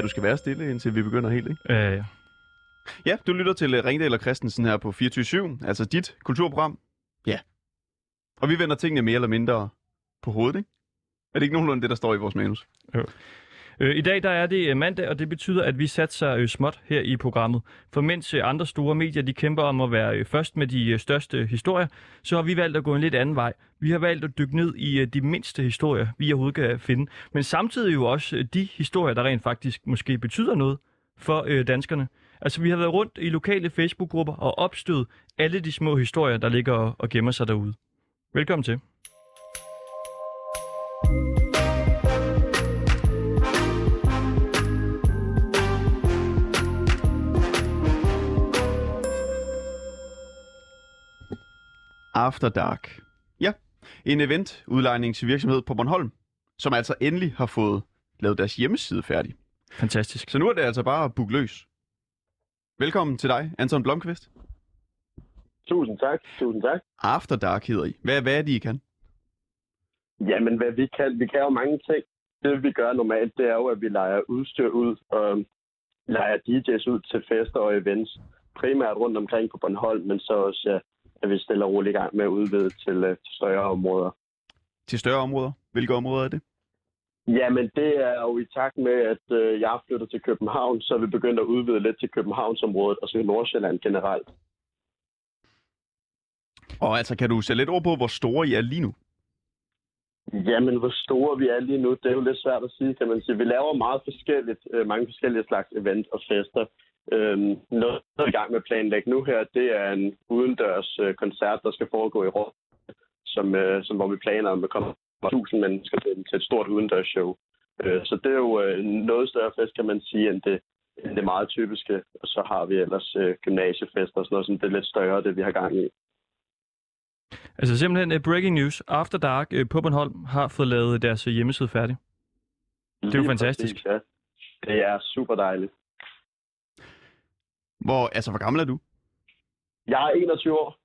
Ja, du skal være stille, indtil vi begynder helt, ikke? Øh, ja. Ja, du lytter til øh, Ringdal og Christensen her på 24 altså dit kulturprogram. Ja. Og vi vender tingene mere eller mindre på hovedet, ikke? Er det ikke nogenlunde det, der står i vores manus? Øh, I dag der er det øh, mandag, og det betyder, at vi satser øh, småt her i programmet. For mens øh, andre store medier de kæmper om at være øh, først med de øh, største historier, så har vi valgt at gå en lidt anden vej. Vi har valgt at dykke ned i øh, de mindste historier, vi overhovedet kan finde. Men samtidig jo også øh, de historier, der rent faktisk måske betyder noget for øh, danskerne. Altså vi har været rundt i lokale Facebook-grupper og opstød alle de små historier, der ligger og, og gemmer sig derude. Velkommen til. After Dark. Ja, en event udlejningsvirksomhed på Bornholm, som altså endelig har fået lavet deres hjemmeside færdig. Fantastisk. Så nu er det altså bare at booke løs. Velkommen til dig, Anton Blomqvist. Tusind tak, tusind tak. After Dark hedder I. Hvad, hvad er det, I kan? Jamen, hvad vi kan, vi kan jo mange ting. Det vi gør normalt, det er jo, at vi leger udstyr ud og leger DJ's ud til fester og events. Primært rundt omkring på Bornholm, men så også, ja, at vi stiller roligt i gang med at udvide til, øh, til større områder. Til større områder? Hvilke områder er det? Jamen, det er jo i takt med, at øh, jeg flytter til København, så vi begyndt at udvide lidt til Københavnsområdet og til Nordsjælland generelt. Og altså, kan du sætte lidt ord på, hvor store I er lige nu? Jamen, hvor store vi er lige nu, det er jo lidt svært at sige, kan man sige. Vi laver meget forskelligt, øh, mange forskellige slags event og fester. Øhm, noget, der er i gang med at planlægge nu her, det er en udendørs øh, koncert, der skal foregå i Rom, som, øh, som, hvor vi planer om at komme 1000 mennesker til, til et stort udendørs show. Øh, så det er jo øh, noget større fest, kan man sige, end det, end det meget typiske. Og så har vi ellers øh, gymnasiefester og sådan noget, som det er lidt større, det vi har gang i. Altså simpelthen uh, breaking news. After Dark uh, på Bornholm har fået lavet deres uh, hjemmeside færdig. Det er jo fantastisk. Præcis, ja. Det er super dejligt. Hvor, altså, hvor gammel er du? Jeg er 21 år.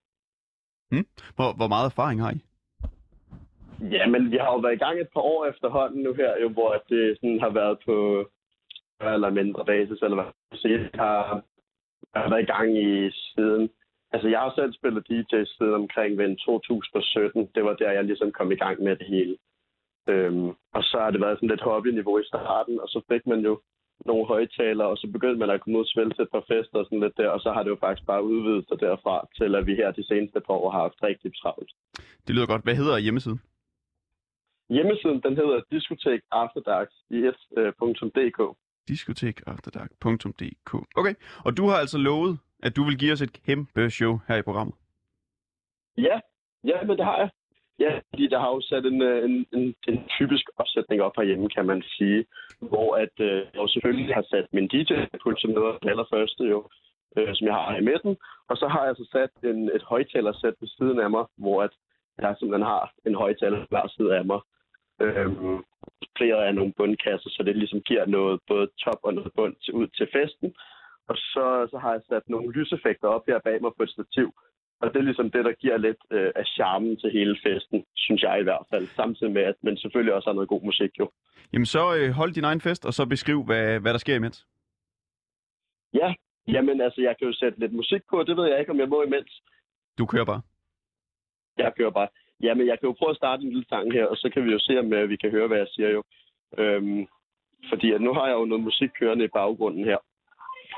Hvor, hvor meget erfaring har I? Ja, men vi har jo været i gang et par år efterhånden nu her, jo, hvor det sådan har været på større eller mindre basis, eller hvad. Så jeg har, jeg har været i gang i siden... Altså, jeg har selv spillet DJ siden omkring ved 2017. Det var der, jeg ligesom kom i gang med det hele. Øhm, og så har det været sådan lidt hobbyniveau i starten, og så fik man jo nogle højtalere, og så begyndte man at komme ud og til et par fester og sådan lidt der, og så har det jo faktisk bare udvidet sig derfra, til at vi her de seneste par år har haft rigtig travlt. Det lyder godt. Hvad hedder hjemmesiden? Hjemmesiden, den hedder Diskotek Afterdarks i s.dk. diskotekafterdark.dk Okay, og du har altså lovet, at du vil give os et kæmpe show her i programmet. Ja, ja, men det har jeg. Ja, fordi der har jo sat en, øh, en, en, en typisk opsætning op herhjemme, kan man sige, hvor at øh, jeg jo selvfølgelig har sat min DJ-pult som noget allerførste jo, øh, som jeg har i midten, og så har jeg så sat en, et højtalersæt ved siden af mig, hvor at jeg simpelthen har en højtaler hver side af mig. Øhm, flere af nogle bundkasser, så det ligesom giver noget både top og noget bund til, ud til festen. Og så, så har jeg sat nogle lyseffekter op her bag mig på et stativ, og det er ligesom det, der giver lidt øh, af charmen til hele festen, synes jeg i hvert fald. Samtidig med, at man selvfølgelig også har noget god musik jo. Jamen så øh, hold din egen fest, og så beskriv, hvad, hvad der sker imens. Ja, jamen altså, jeg kan jo sætte lidt musik på, det ved jeg ikke, om jeg må imens. Du kører bare. Jeg kører bare. Jamen, jeg kan jo prøve at starte en lille sang her, og så kan vi jo se, om øh, vi kan høre, hvad jeg siger jo. Øhm, fordi at nu har jeg jo noget musik kørende i baggrunden her.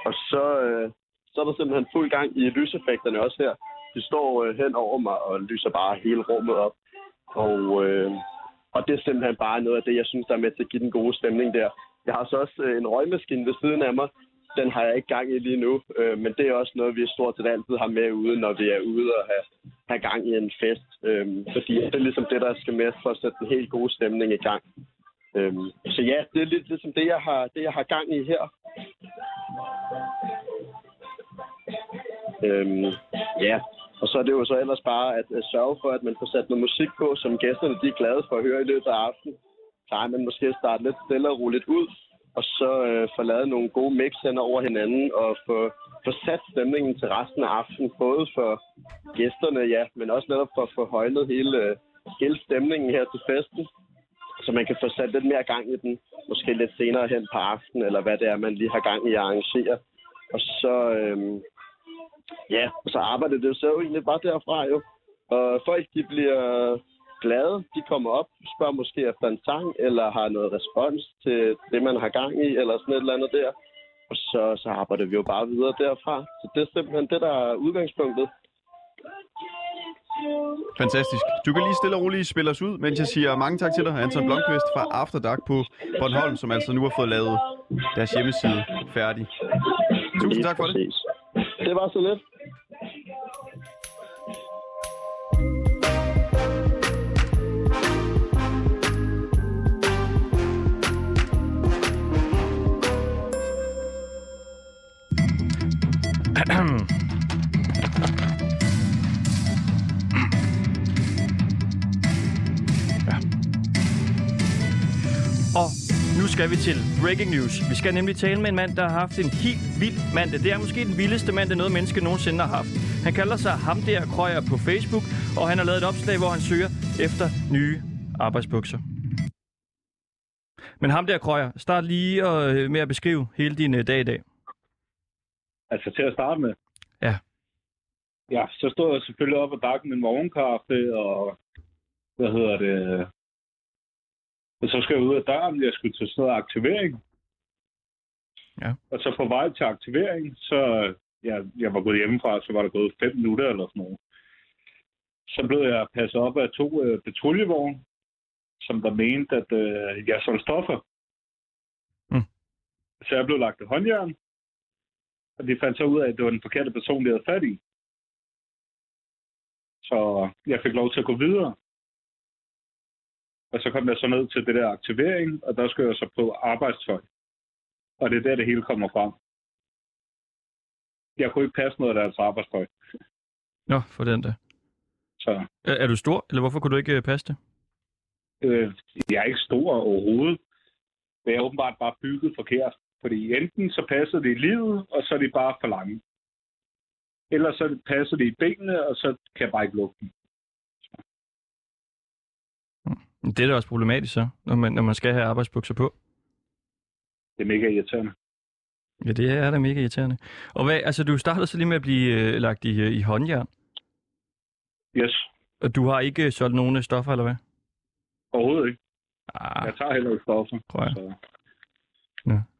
Og så, øh, så er der simpelthen fuld gang i lyseffekterne også her. De står øh, hen over mig og lyser bare hele rummet op. Og, øh, og det er simpelthen bare noget af det, jeg synes, der er med til at give den gode stemning der. Jeg har så også øh, en røgmaskine ved siden af mig. Den har jeg ikke gang i lige nu, øh, men det er også noget, vi stort set altid har med ude, når vi er ude og have, have gang i en fest. Øh, fordi det er ligesom det, der skal med for at sætte en helt god stemning i gang. Øh, så ja, det er lidt ligesom det, jeg har, det, jeg har gang i her. Øhm, ja, og så er det jo så ellers bare at, at sørge for, at man får sat noget musik på, som gæsterne de er glade for at høre i løbet af aftenen. Plejer man måske at starte lidt stille og roligt ud, og så øh, få lavet nogle gode mix hen over hinanden, og få, få sat stemningen til resten af aftenen, både for gæsterne, ja, men også netop for at få højnet hele, øh, hele stemningen her til festen. så man kan få sat lidt mere gang i den, måske lidt senere hen på aftenen, eller hvad det er, man lige har gang i at arrangere. Og så, øh, ja, og så arbejder det jo så egentlig bare derfra jo. Og folk, de bliver glade, de kommer op, spørger måske efter en sang, eller har noget respons til det, man har gang i, eller sådan et eller andet der. Og så, så arbejder vi jo bare videre derfra. Så det er simpelthen det, der er udgangspunktet. Fantastisk. Du kan lige stille og roligt spille os ud, mens jeg siger mange tak til dig, Anton Blomqvist fra After Dark på Bornholm, som altså nu har fået lavet deres hjemmeside færdig. Tusind tak for det. Præcis. Det var så lidt. Nu skal vi til breaking news. Vi skal nemlig tale med en mand, der har haft en helt vild mandag. Det er måske den vildeste mandag, noget menneske nogensinde har haft. Han kalder sig ham der krøjer på Facebook, og han har lavet et opslag, hvor han søger efter nye arbejdsbukser. Men ham der krøjer, start lige øh, med at beskrive hele din øh, dag i dag. Altså til at starte med. Ja. Ja, så stod jeg selvfølgelig op og drak min morgenkaffe, og hvad hedder det? Og så skal jeg ud af døren, jeg skulle til sådan noget aktivering. Ja. Og så på vej til aktivering, så ja, jeg var gået hjemmefra, så var der gået fem minutter eller sådan noget. Så blev jeg passet op af to øh, patruljevogne, som der mente, at øh, jeg solgte stoffer. Mm. Så jeg blev lagt i håndjern, og de fandt så ud af, at det var den forkerte person, de havde fat i. Så jeg fik lov til at gå videre. Og så kom jeg så ned til det der aktivering, og der skulle jeg så på arbejdstøj. Og det er der, det hele kommer frem. Jeg kunne ikke passe noget af deres arbejdstøj. Nå, for den der. Så Er, er du stor, eller hvorfor kunne du ikke øh, passe det? øh, jeg er ikke stor overhovedet. Det er åbenbart bare bygget forkert. Fordi enten så passer det i livet, og så er de bare for lange. Ellers så passer det i benene, og så kan jeg bare ikke lukke dem. Men Det er da også problematisk så, når man, når man skal have arbejdsbukser på. Det er mega irriterende. Ja, det er da mega irriterende. Og hvad, altså du startede så lige med at blive øh, lagt i, øh, i håndjern, Yes, og du har ikke solgt nogen øh, stoffer, eller hvad? overhovedet ikke. Ah, Jeg tager heller ikke stoffer. jeg. Så.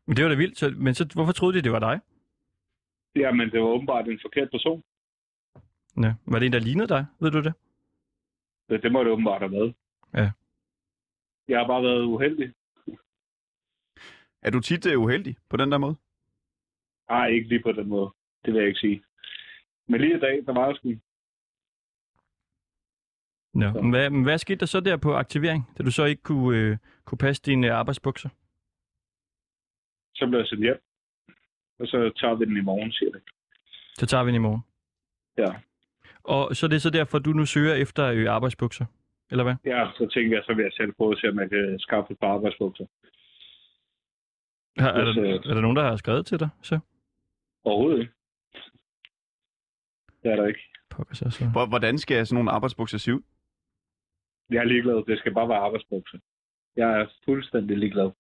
Men det var da vildt, så, men så, hvorfor troede de, det var dig? Jamen, det var åbenbart en forkert person. Ja. Var det en, der lignede dig? Ved du det? Det, det må det åbenbart have været. Ja. Jeg har bare været uheldig. Er du tit øh, uheldig på den der måde? Nej, ikke lige på den måde. Det vil jeg ikke sige. Men lige i dag, der var jeg sgu. Nå. Så. Men hvad, men hvad skete der så der på aktivering, da du så ikke kunne, øh, kunne passe dine arbejdsbukser? Så blev jeg sendt hjem. Og så tager vi den i morgen, siger det. Så tager vi den i morgen. Ja. Og så er det så derfor, du nu søger efter øh, arbejdsbukser? Eller hvad? Ja, så tænker jeg, så vil jeg selv prøve at se, om jeg kan skaffe et par arbejdsbukser. Har, er, der, øh, er der nogen, der har skrevet til dig? Så? Overhovedet ikke. Det er der ikke. Pokker så, så. Hvor- Hvordan skal sådan nogle arbejdsbukser se ud? Jeg er ligeglad. Det skal bare være arbejdsbukser. Jeg er fuldstændig ligeglad.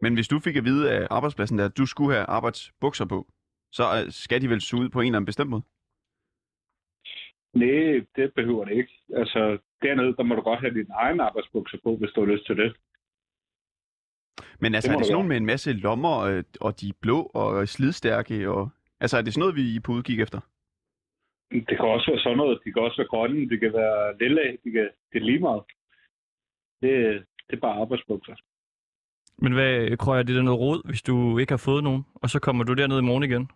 Men hvis du fik at vide af arbejdspladsen, der, at du skulle have arbejdsbukser på, så øh, skal de vel se ud på en eller anden bestemt måde? Nej, det behøver det ikke. Altså, dernede, der må du godt have dine egne arbejdsbukser på, hvis du har lyst til det. Men altså, Det er det sådan nogle med en masse lommer, øh, og de er blå og slidstærke? Og... Altså, er det sådan noget, vi er på udkig efter? Det kan også være sådan noget. De kan også være grønne. Det kan være lilla. De kan, det er lige meget. Det, det er bare arbejdsbukser. Men hvad, Krøjer, det er noget råd, hvis du ikke har fået nogen, og så kommer du derned i morgen igen?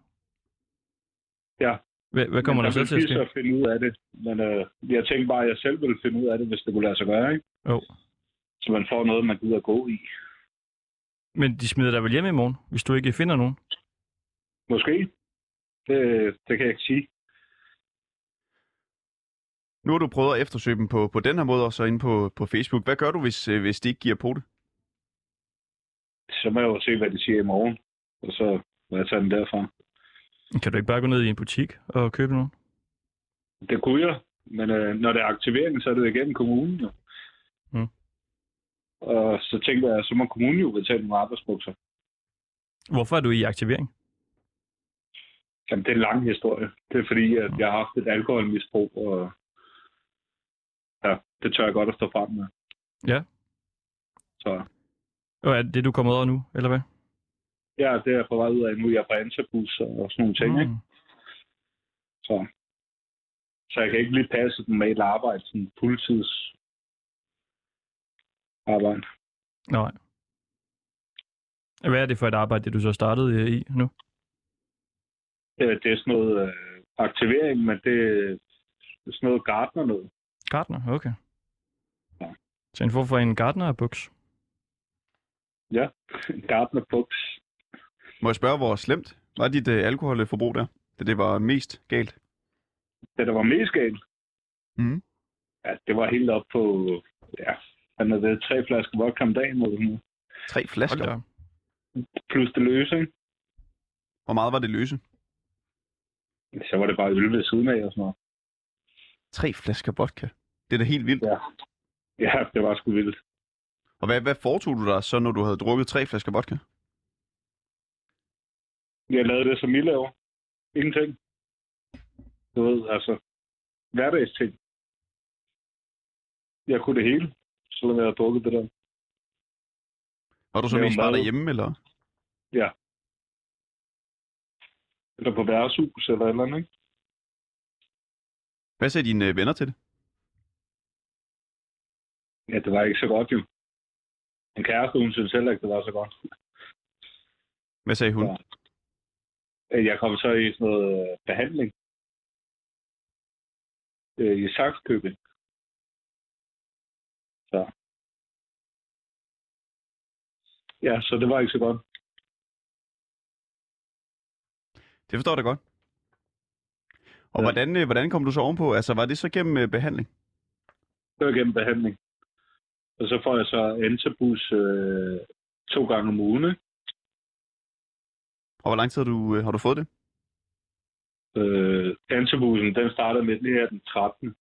Ja. Hvad, hvad kommer der så til at ske? at finde ud af det. Men øh, jeg tænkte bare, at jeg selv ville finde ud af det, hvis det kunne lade sig gøre. Ikke? Jo. Så man får noget, man gider gå i. Men de smider dig vel hjem i morgen, hvis du ikke finder nogen? Måske. Det, det kan jeg ikke sige. Nu har du prøvet at eftersøge dem på, på den her måde, og så inde på, på Facebook. Hvad gør du, hvis, øh, hvis de ikke giver på det? Så må jeg jo se, hvad de siger i morgen. Og så må jeg tage den derfra. Kan du ikke bare gå ned i en butik og købe nogen? Det kunne jeg. Men øh, når det er aktivering, så er det igennem kommunen. Jo. Og så tænkte jeg, så må kommunen jo betale nogle arbejdsbukser. Hvorfor er du i aktivering? Jamen, det er en lang historie. Det er fordi, at jeg har haft et alkoholmisbrug, og ja, det tør jeg godt at stå frem med. Ja. Så Og er det du kommer over nu, eller hvad? Ja, det er jeg på vej ud af nu. Jeg er på ansabus og sådan nogle ting, mm. ikke? Så, så jeg kan ikke lige passe et normalt arbejde, sådan fuldtids arbejde. Nej. Hvad er det for et arbejde, det du så startede øh, i nu? Det, er sådan noget øh, aktivering, men det, det er sådan noget gardner noget. Gardner, okay. Ja. Så en form for en gardner-buks. Ja, gardner buks. Må jeg spørge, hvor slemt var dit øh, alkoholforbrug der? Da det var mest galt? Det, der var mest galt, Mm. ja, det var helt op på, ja, han havde tre flasker vodka om dagen, eller sådan. Tre flasker. Hold da. plus det løse, ikke? Hvor meget var det løse? Så var det bare øl ved siden af og sådan noget. Tre flasker vodka. Det er da helt vildt. Ja. Ja, det var sgu vildt. Og hvad, hvad foretog du dig så, når du havde drukket tre flasker vodka? Jeg lavede det, som I laver. Ingenting. Du ved, altså, hverdagsting. Jeg kunne det hele, selvom jeg havde drukket det der. Var du så mest bare derhjemme, eller? Eller på værtshus eller eller andet, ikke? Hvad sagde dine øh, venner til det? Ja, det var ikke så godt jo. En kæreste, hun synes heller ikke, det var så godt. Hvad sagde hun? Ja. Øh, Jeg kom så i sådan noget øh, behandling. Øh, I Saxkøbing. Så. Ja, så det var ikke så godt. Det forstår jeg godt. Og Ja. hvordan, øh, hvordan kom du så ovenpå? Altså, var det så gennem behandling? Det var gennem behandling. Og så får jeg så antabus øh, to gange om ugen. ikke? Og hvor lang tid har du, øh, har du fået det? Øh, antabusen, den starter med her den 13.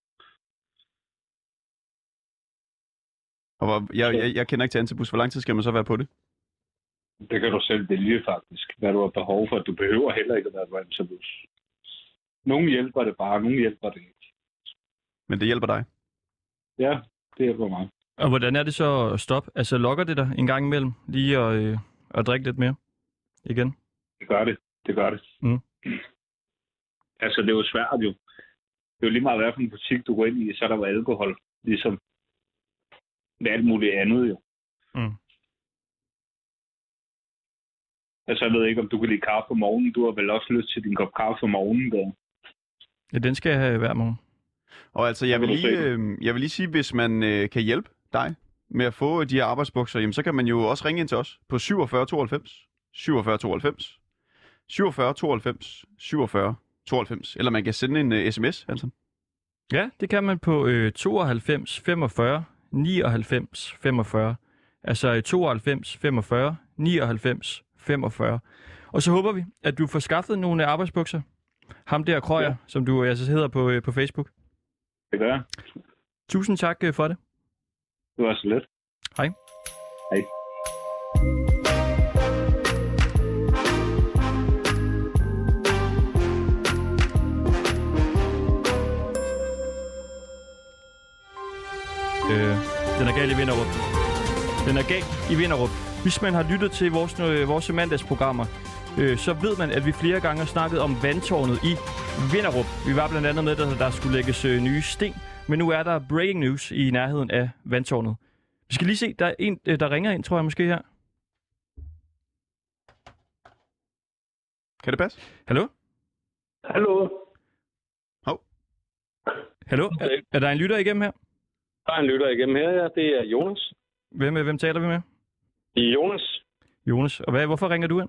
Og hvor, jeg, jeg, jeg kender ikke til antibus. Hvor lang tid skal man så være på det? Det kan du selv vælge faktisk, hvad du har behov for. Du behøver heller ikke at være på antabus. Nogle hjælper det bare, nogle hjælper det ikke. Men det hjælper dig. Ja, det hjælper mig. Og hvordan er det så at stoppe? Altså lokker det dig en gang imellem lige at, øh, at drikke lidt mere igen? Det gør det. Det gør det. Mm. Altså, det er jo svært jo. Det er jo lige meget, hvad for en butik du går ind i, så er der jo alkohol. Ligesom med alt muligt andet jo. Mm. Altså, jeg ved ikke, om du kan lide kaffe om morgenen. Du har vel også lyst til din kop kaffe om morgenen, der. Ja, den skal jeg have hver morgen. Og altså, jeg vil lige, øh, jeg vil lige sige, hvis man øh, kan hjælpe dig med at få de her arbejdsbukser, jamen, så kan man jo også ringe ind til os på 47 92 47 92 47 92 47 92. Eller man kan sende en uh, sms, altså. Ja, det kan man på øh, 92 45 99 45. Altså øh, 92 45 99 45. Og så håber vi, at du får skaffet nogle øh, arbejdsbukser. Ham der, Krøyer, ja. Som du øh, altså hedder på, øh, på Facebook. Det gør jeg. Tusind tak øh, for det. Det var så let. Hej. Gal i Vinderup. Den er gal i Vinderup. Hvis man har lyttet til vores, øh, vores mandagsprogrammer, øh, så ved man, at vi flere gange har snakket om vandtårnet i Vinderup. Vi var blandt andet med, at der skulle lægges øh, nye sten, men nu er der breaking news i nærheden af vandtårnet. Vi skal lige se, der er en, øh, der ringer ind, tror jeg måske her. Kan det passe? Hallo? Hallo, Hallo? Er, er der en lytter igennem her? Der er en lytter igennem her, ja. Det er Jonas. Hvem, øh, hvem taler vi med? Jonas. Jonas. Og hvad, hvorfor ringer du ind?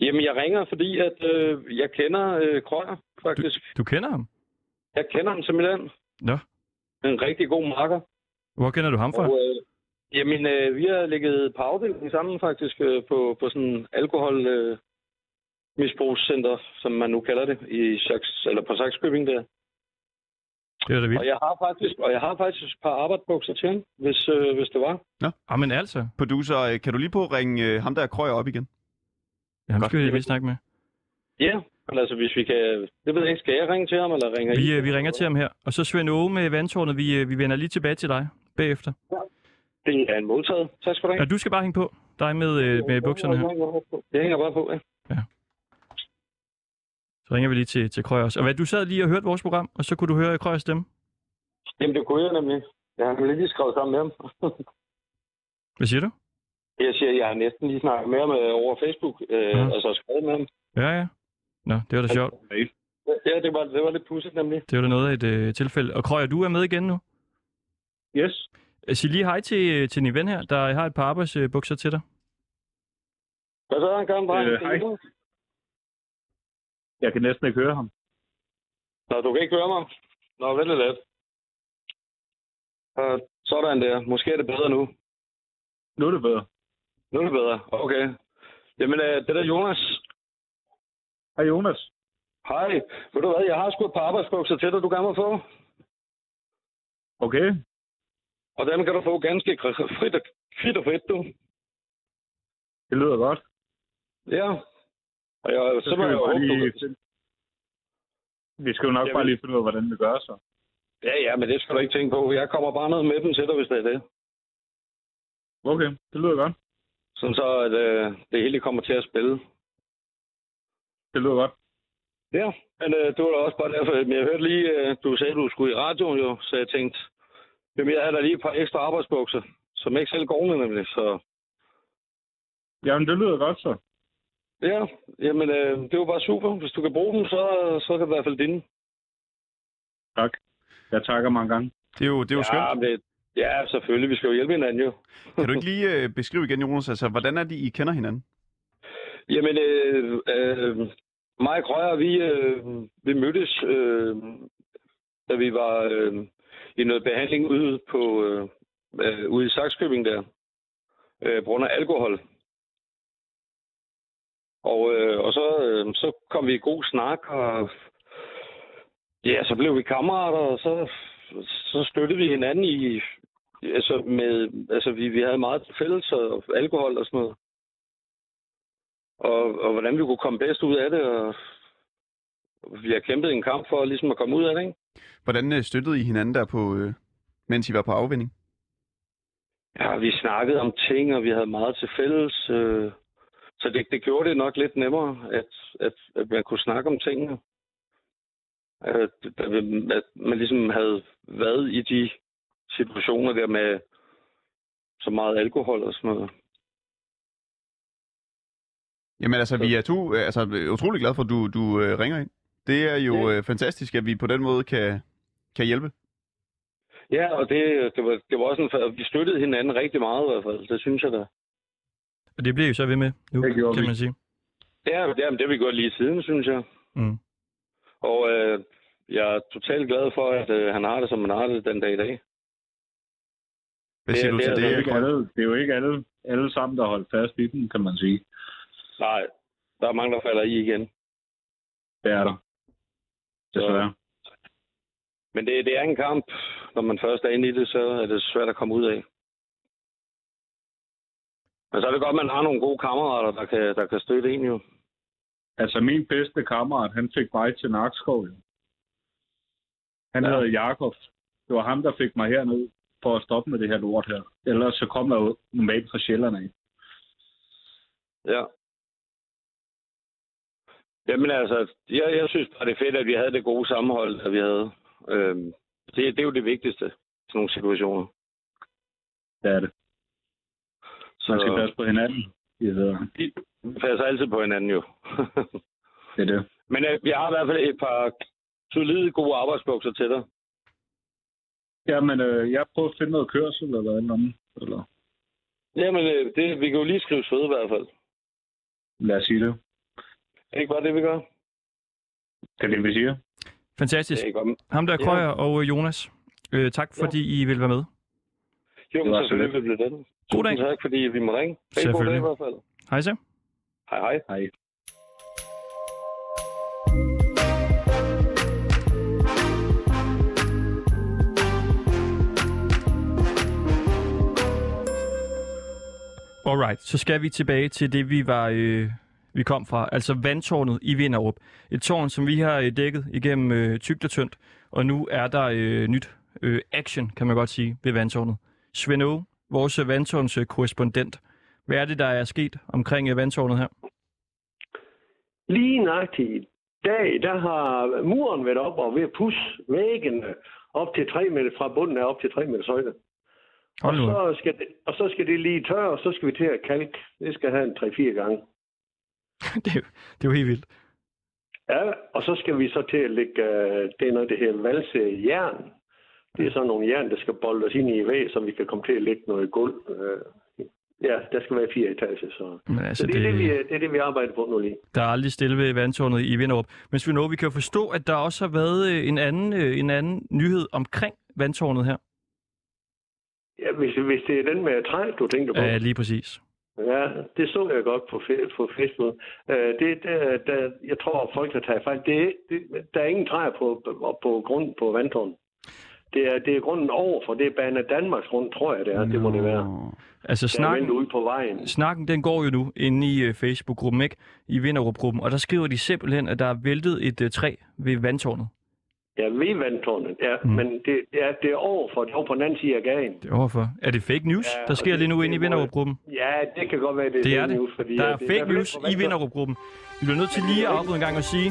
Jamen, jeg ringer, fordi at øh, jeg kender øh, Krøyer, faktisk. Du kender ham? Jeg kender ham simpelthen. Nå. En rigtig god marker. Hvor kender du ham fra? Og, øh, jamen, øh, vi har ligget på afdelingen sammen faktisk øh, på, på sådan en alkohol øh, misbrugscenter, som man nu kalder det, i Saks, eller på Saxkøbing der. Det er da vildt. Og jeg har faktisk, og jeg har faktisk et par arbejdsbukser til ham, hvis, øh, hvis det var. Ah, men altså, Producer, øh, kan du lige på at ringe øh, ham der krøjer op igen? ja, ham Godt. skal vi lige snakke med. Ja, men altså hvis vi kan... Det ved jeg ikke, skal jeg ringe til ham, eller ringer Vi, I? øh, vi ringer til ham her. Og så Svend Åge med vandtårnet, vi, øh, vi vender lige tilbage til dig bagefter. Det er en modtaget. Tak skal du have. Ja, du skal bare hænge på. Dig med, øh, med bukserne her. Jeg hænger bare på, ja. Så ringer vi lige til, til Krøjers. Og hvad, du sad lige og hørte vores program, og så kunne du høre Krøjers stemme. Jamen, det kunne jeg nemlig. Jeg har lige skrevet sammen med ham. Hvad siger du? Jeg siger, jeg har næsten lige snakket med ham øh, over Facebook, øh, Ja. altså skrevet med ham. Ja, ja. Nå, det var da sjovt. Ja, det var, det var lidt pudsigt nemlig. Det var da noget af et øh, tilfælde. Og Krøjer, du er med igen nu. Yes. Øh, Sig lige hej til, til din ven her, der har et par arbejdsbukser til dig. Hvad så, han gerne dreng? Øh, hej. Jeg kan næsten ikke høre ham. Nå, du kan ikke høre mig? Nå, vel lidt. Uh, sådan der. Måske er det bedre nu. Nu er det bedre. Nu er det bedre. Okay. Jamen, øh, det der Jonas. Hej Jonas. Hej. Ved du hvad, jeg har sgu et par arbejdsbukser til dig, du gerne må få. Okay. Og dem kan du få ganske frit og, frit og frit, du. Det lyder godt. Ja. Og jeg, så, Så må jeg vi jo lige... du... Vi skal jo nok Jamen. bare lige finde ud af, hvordan vi gør så. Ja, ja, men det skal du ikke tænke på. Jeg kommer bare ned med dem til dig, hvis det er det. Okay, det lyder godt. Sådan så, at øh, det hele kommer til at spille. Det lyder godt. Ja, men øh, det var da også bare derfor, men jeg hørte lige, øh, du sagde, du skulle i radioen jo, så jeg tænkte, jamen jeg havde da lige et par ekstra arbejdsbukser, som ikke selv går med nemlig, så Jamen, det lyder godt så. Ja, jamen øh, det var bare super. Hvis du kan bruge dem, så, så kan det i hvert fald dine. Tak. Jeg takker mange gange. Det er jo, det er jo ja, skønt. men, ja, selvfølgelig. Vi skal jo hjælpe hinanden jo. Kan du ikke lige øh, beskrive igen, Jonas, altså, hvordan er det, I kender hinanden? Jamen, øh, øh, mig og Krøjer, vi, øh, vi mødtes, øh, da vi var øh, i noget behandling ude, på, øh, øh, ude i Saxkøbing der, øh, på grund af alkohol. Og, øh, og så, øh, så kom vi i god snak, og ja, så blev vi kammerater, og så, så støttede vi hinanden i, altså, med, altså vi, vi havde meget til fælles, og alkohol og sådan noget og, og hvordan vi kunne komme bedst ud af det. Og vi har kæmpet en kamp for ligesom at komme ud af det, ikke? Hvordan øh, støttede I hinanden der på, øh, mens I var på afvinding? Ja, vi snakkede om ting, og vi havde meget til fælles. Øh, så det, det gjorde det nok lidt nemmere, at, at, at man kunne snakke om tingene. At, at man ligesom havde været i de situationer der med så meget alkohol og sådan noget. Jamen altså, vi er to, øh, altså, øh, utrolig glade for, at du, du øh, ringer ind. Det er jo Ja. øh, fantastisk, at vi på den måde kan, kan hjælpe. Ja, og det, det, var, det var også en, vi støttede hinanden rigtig meget i hvert fald. Det synes jeg da. Og det bliver I så ved med nu, Det kan vi. man sige. Ja, jamen, det har vi gjort lige siden, synes jeg. Mm. Og øh, jeg er totalt glad for, at øh, han har det, som han har det den dag i dag. Hvad Det- siger du det til er det? Det er jo Krøyer? ikke alle, det er jo ikke alle, alle sammen, der holdt fast i den, kan man sige. Nej, der er mange, der falder i igen. Det er der. Desværre. Men det, det er en kamp. Når man først er inde i det, så er det svært at komme ud af. Men så er det godt, at man har nogle gode kammerater, der kan, der kan støtte en jo. Altså, min bedste kammerat, han fik mig til Nakskov. Han Ja. hedder Jakob. Det var ham, der fik mig herned for at stoppe med det her lort her. Ellers så kom jeg jo normalt fra Sjælland af. Ja. Jamen altså, jeg, jeg synes bare, det er fedt, at vi havde det gode sammenhold, at vi havde. Øhm, det, det er jo det vigtigste i sådan nogle situationer. Det er det. Så Man skal passe på hinanden. Ja, det vi passer altid på hinanden jo. er det. Men øh, vi har i hvert fald et par solide gode arbejdsbukser til dig. Jamen, øh, jeg prøver at finde noget kørsel eller noget andet. Eller, Jamen, øh, det, vi kan jo lige skrive søde i hvert fald. lad os sige det. Er det ikke bare det, vi gør? Det er det, vi siger. Fantastisk. Det er. Ham der Ja. Krøjer og øh, Jonas, øh, tak fordi I vil være med. Jo, Det var men så selvfølgelig vil det det. God dag. Tusind tak, fordi vi må ringe. Selvfølgelig. God dag i hvert fald. Hej så. Hej hej. Hej. Alright, så skal vi tilbage til det, vi var øh, vi kom fra, altså vandtårnet i Vinderup. Et tårn, som vi har øh, dækket igennem øh, tygt og tyndt, og nu er der øh, nyt øh, action, kan man godt sige, ved vandtårnet. Svend vores vandtårns korrespondent. Hvad er det, der er sket omkring vandtårnet her? Lige nøjagtigt i dag, der har muren været op og ved at pusse væggene op til 3 meter, fra bunden af op til 3 meters højde. Og så, skal det, og så skal det lige tørre, og så skal vi til at kalke. Det skal have en 3-4 gange. det, er jo- det er jo helt vildt. Ja, og så skal vi så til at lægge, øh, det er noget, det her valse jern. Det er sådan nogle jern, der skal boldes ind i væg, så vi kan komme til at lægge noget gulv. Øh, Ja, der skal være fire etager, så... Men Så altså, det, er det, vi, det er det, vi arbejder på nu lige. Der er aldrig stille ved vandtårnet i Vinderup. Men Aage, vi kan jo forstå, at der også har været øh, en anden, øh, en anden nyhed omkring vandtårnet her. Ja, hvis, hvis det er den med træ, du tænker på. Ja, lige præcis. Ja, det så jeg godt på, på Facebook. Det, der, der, jeg tror, folk har taget fejl. Det, det, der er ingen træer på, på, på grunden på vandtårnet. Det er, det er grunden over, for det er Bane Danmarks grund, tror jeg, det er. Det må det være. Nå. Altså snakken, ude på vejen. snakken den går jo nu inde i øh, Facebook-gruppen, ikke? I Vinderup-gruppen. Og der skriver de simpelthen, at der er væltet et øh, træ ved vandtårnet. Ja, ved vandtårnet, ja. Mm. Mm. Men det, er, det er over, for det er over på den anden side af gaden. Det er overfor. Er det fake news, Ja, der sker det- lige nu inde i Vinderup-gruppen? Ja, det kan godt være, det, Det er det. News, fordi Der er det fake news i. Vinderup-gruppen. Vi bliver nødt til lige at afbryde en gang og sige,